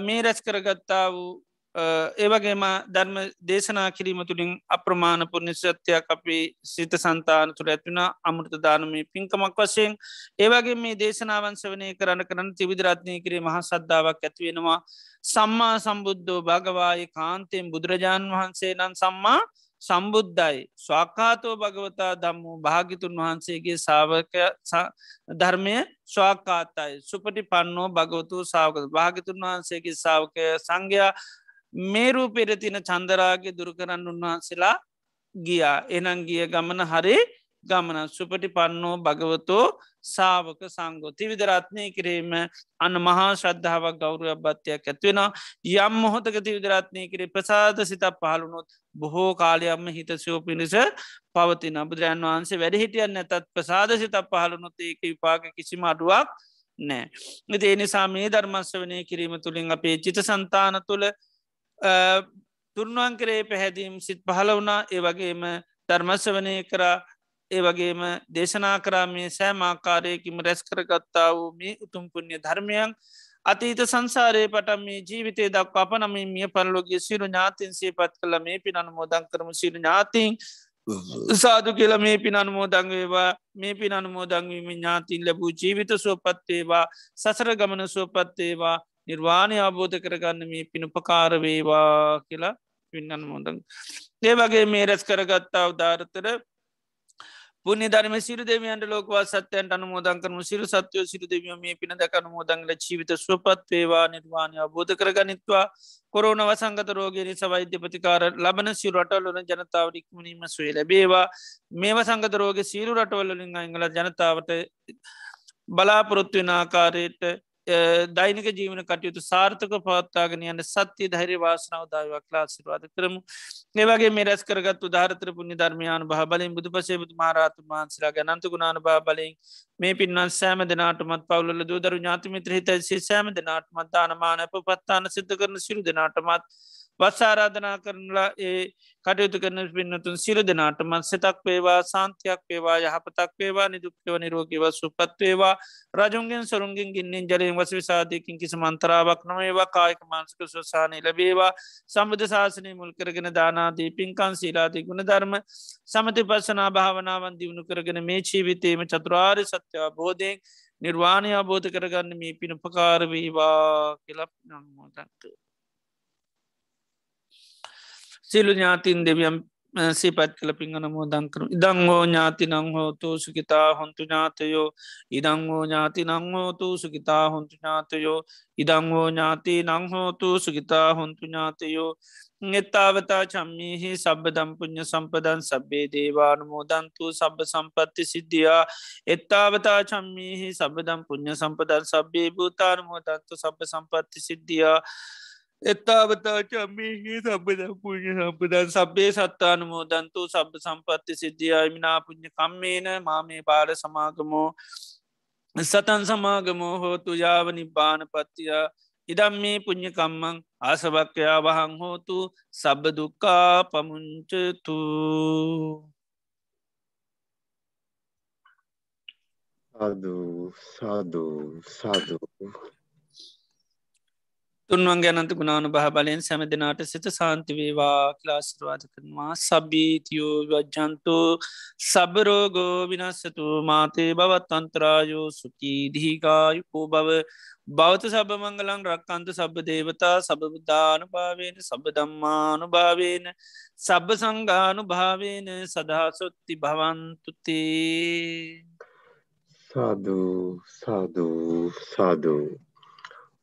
මේ රැස් කරගත්තා වූ ඒවගේම ධර්ම දේශනා කිරීම තුළින් අප්‍රමාණ පුර්නිශත්‍යයක් අපි සිත සන්තාන තුළ ඇත්වෙන අමුෘත දානමේ පින්කමක් වශයෙන්. ඒවගේ මේ දේශනාවන්ස වනය කරන්න කරන තිවිදරත්නය කරේ මහ සද්ධාවක් ඇතිවෙනවා සම්මා සම්බුද්ධෝ භගවායි කාන්තයෙන් බුදුරජාණන් වහන්සේ නම් සම්මා සම්බුද්ධයි. ස්වාකාතෝ භගවතා දම්මු භාගිතුන් වහන්සේගේ සාවක ධර්මය ස්වාකාතයි සුපටි පන්නෝ භගවතු සාවක භාගිතුන් වහන්සේගේ සාවකය සංඝයා මේ රූපෙර තින චන්දරාගේ දුරකරන්න උන්වහන්සේලා ගියා එනං ගිය ගමන හරි ගමන සුපටි පන්නෝ භගවතෝ සාවක සංගෝ තිවිදරත්නය කිරීම අන්න මහා ශ්‍රද්ධාවක් ගෞරුව බත්වයක් ඇත්වෙන යම් මොහොතක තිවිදරත්නය කරේ ප්‍රසාද සිතක් පහළුණොත් බොහෝ කාලයම්ම හිතසයෝ පිණිස පවතින බුදුරන් වහන්සේ වැඩ හිටියන් නැතත් ප්‍රසාද සිතක් පහළුණොත් ඒක විපාක කිසිම අඩුවක් නෑ. ඉති එනිසා මේ ධර්මස්ව වනය කිරීම තුළින් අපේ චිත සන්තාන තුළ තුන්වන් කරේ පැහැදීම් සිත් පහල වුණා. ඒ වගේම ධර්මස්ස වනය කරා. ඒ වගේම දේශනා කරාමේ සෑමාකාරයකිම රැස් කරගත්තා වූ මේ උතුම් පුුණ්‍ය ධර්මයන්. අතීත සංසාරය පටම මේ ජීවිතය දක් අප නම මිය පරලෝගේ සිරු ඥාතින්සේ පත් කළ මේ පිනන මෝදන් කරම. සිරු ඥාතින් සාදු කියල මේ පිනන් මෝදංවේවා මේ පිනන මෝදංවීම ඥාතින් ලැබූ ජීවිත සුවපත්තේවා සසර ගමන සුවපත්තේවා නිර්වාණය අබෝධ කරගන්න මේ පිණුපකාරවේවා කියලා පින්නන් මොදන්. ඒ වගේ මේ රැස් කරගත්තා උදාරතර පුුණ ධර්ම සිරු දෙවියන්ට ලෝකවා සත්‍යයන්ට අනුමෝදන් කරන සිරු සත්‍යය සිරු දෙවිය මේ පින දකන මෝදංගල ජීවිත ස්වපත් වේවා නිර්වාණය අබෝධ කරගනිත්වා. කොරෝන වසංගත රෝගෙන සවෛද්‍ය ප්‍රතිකාර ලබන සිරු රටවලන ජනතාවරික්මනීම සුවේ ලැබේවා. මේව සංගත රෝග සීරු රටවල්ලින් අංගල ජනතාවට බලාපොරොත්තුවෙන ආකාරයට දෛනික ජීවන කටයුතු සාර්ථක පවත්තාගෙන යන්න සත්‍යය ධෛර වාසනාව දාවක් ලාසිරවාද කරමු. ඒවගේ මේ රැස් කරගත් උදාරතර පුුණි ධර්මයාන භ බලින් බුදු පසේ බුදු මාරාතු වහන්සලා ගැනන්ත ගුණාන බා බලින් මේ පින්වන් සෑම දෙනාටමත් පවුල දූදරු ඥාතිමිත්‍ර හිතයිසේ සෑම දෙනාටමත් දානමාන අප පත්තාන සිද්ධ කරන සිරු දෙනාටමත් වස්සාරාධනා කරනලා ඒ කටයුතු කරන පින්නතුන් සිරු දෙනාටමත් සතක් වේවා සාන්තියක් වේවා යහපතක් වේවා නිදුක්කව නිරෝගව සුපත්වේවා රජුන්ගෙන් සරුන්ගෙන් ගින්නෙන් ජලයෙන් වස විසාධයකින් කිසි මන්තරාවක් නොවේවා කායක මාන්සක සුසානය ලැබේවා සම්බධ ශාසනය මුල් කරගෙන දානාදී පින්කන් සීලාදී ගුණ ධර්ම සමති පස්සනා භාවනාවන් දියුණු කරගෙන මේ ජීවිතේම චතුරාර් සත්‍යවා බෝධයෙන් නිර්වාණය අබෝධ කරගන්න මේ පිණපකාරවීවා කියලප නම්මෝතන්තු. සිලු ඥාතින් දෙවියම් සිපත් කල පිංගන මෝදංකරු ඉදංහෝ ඥාති නංහෝතු සුකිතා හොන්තු ඥාතයෝ ඉදංහෝ ඥාති නංහෝතු සුකිතා හොන්තු ඥාතයෝ ඉදංහෝ ඥාති නංහෝතු සුකිතා හොන්තු ඥාතයෝ එත්තාවතා චම්මිහි සබ දම්පුඥ සම්පදන් සබ්බේ දේවානුමෝදන්තු සබ සම්පත්ති සිද්ධියා එත්තාවතා චම්මිහි සබ දම් පුුණ්්‍ය සම්පදන් සබ්බේ භූතානුමෝදන්තු සබ සම්පත්ති සිද්ධියා Eta betah cami. Sampai dah punya sampai dan sampai satu anu dan tu sampai sampai ti sedia ya, mina nah punya kami na mami pada sama kamu. Satu an sama kamu tu jawab ya, ni ban patiya idam mi punya kamang asabak ya bahang tu sabdu ka pamunc tu sadu sadu sadu. තුන්වන් ගැනන්ත ගුණානු බහ බලයෙන් සැම දෙනාට සිත සාන්තිවේවා ක්ලාස්රවාද කරනවා. සබීතියෝ වජ්ජන්තු සබරෝගෝ විනස්සතු මාතේ බවත් අන්තරායෝ. සුකී දිහිකායුකෝ බව බෞත සබ මංගලං රක්කන්තු සබ දේවතා. සබබුද්ධානු භාවේන සබ දම්මානු භාවේන සබ සංගානු භාවේන සදහසොත්ති භවන්තුතේ සාදු සාදු සාදු.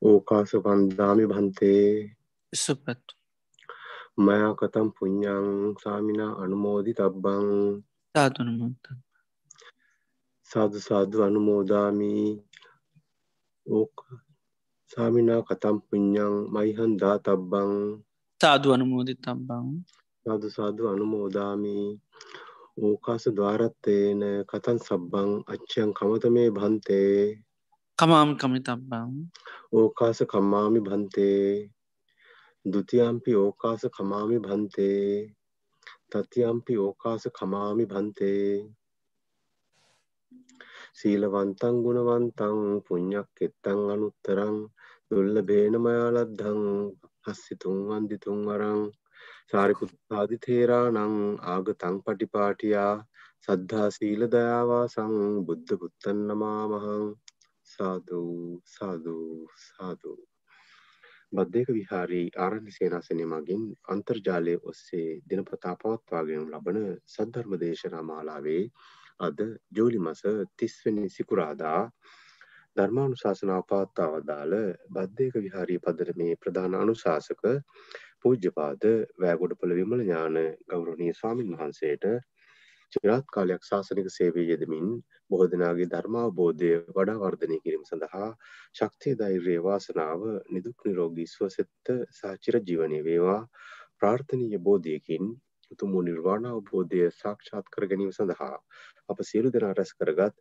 ඕකාස වන්දාමි භන්තේ සුපත් මයා කතම් පුඤ්ඥං සාමිනා අනුමෝදි තබ්බං සාතුනමුත සාදු සාදු අනුමෝදාමී ඕක සාමිනා කතම් පුඤ්ඥං මයිහන් දා තබ්බං සාදු අනුමෝදි තබ්බං සාදු සාදු අනුමෝදාමී ඕකාස ද්වාරත්තේන කතන් සබ්බං අච්චයන් කමත මේ භන්තේ කමාම් කමිතබ්බං. ඕකාස කම්මාමි භන්තේ දුතියම්පි ඕකාස කමාමි භන්තේ තතියම්පි ඕකාස කමාමි භන්තේ සීලවන්තං ගුණවන්තං පුඤ්ඤක් එත්තං අනුත්තරං දුල්ල බේනමයාලද්ධං හස්සිතුන් වන්දිතුන් වරං සාරිපුත්තාදි තේරානං ආගතං පටිපාටියා සද්ධා සීල දයාවාසං බුද්ධ පුත්තන් නමාමහං සාදු සාදු සාදු. බද්ධයක විහාරී ආරණ්‍ය සේනාසනය මගින් අන්තර්ජාලය ඔස්සේ දිනපතා පවත්වාගෙන ලබන සද්ධර්ම දේශනා මාලාවේ අද ජූලි මස තිස්වනි සිකුරාදා ධර්මානුශාසනාව පවත්වා වදාළ බද්ධයක විහාරී පදරමේ ප්‍රධාන අනුශාසක පූජ්‍යපාද වෑගොඩපළ විමල ඥාන ගෞරවනීය ස්වාමින් වහන්සේට චිරාත් කාලයක් ශාසනික සේවයේ යෙදමින් බොහෝ දෙනාගේ ධර්මාවබෝධය වඩා වර්ධනය කිරීම සඳහා ශක්තිය ධෛර්යය වාසනාව නිදුක් නිරෝගී සුවසෙත්ත සහ චිරජීවනයේ වේවා. ප්‍රාර්ථනීය බෝධියකින් උතුම් වූ නිර්වාණ අවබෝධය සාක්ෂාත් කර ගැනීම සඳහා අප සියලු දෙනා රැස් කරගත්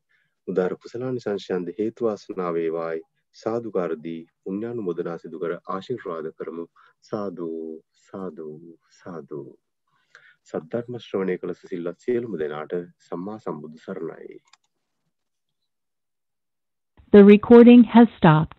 උදාර කුසලානිසංශයන්ද හේතු වාසනා වේවායි. සාදුකාරදී පුණ්‍යානුමෝදනා සිදු කර ආශිර්වාද කරමු. සාදු සාදු සාදු. සද්ධර්ම ශ්‍රවණය කළ සිල්වත් සියලුම දෙනාට සම්මා සම්බුදු සරණයි The recording has stopped.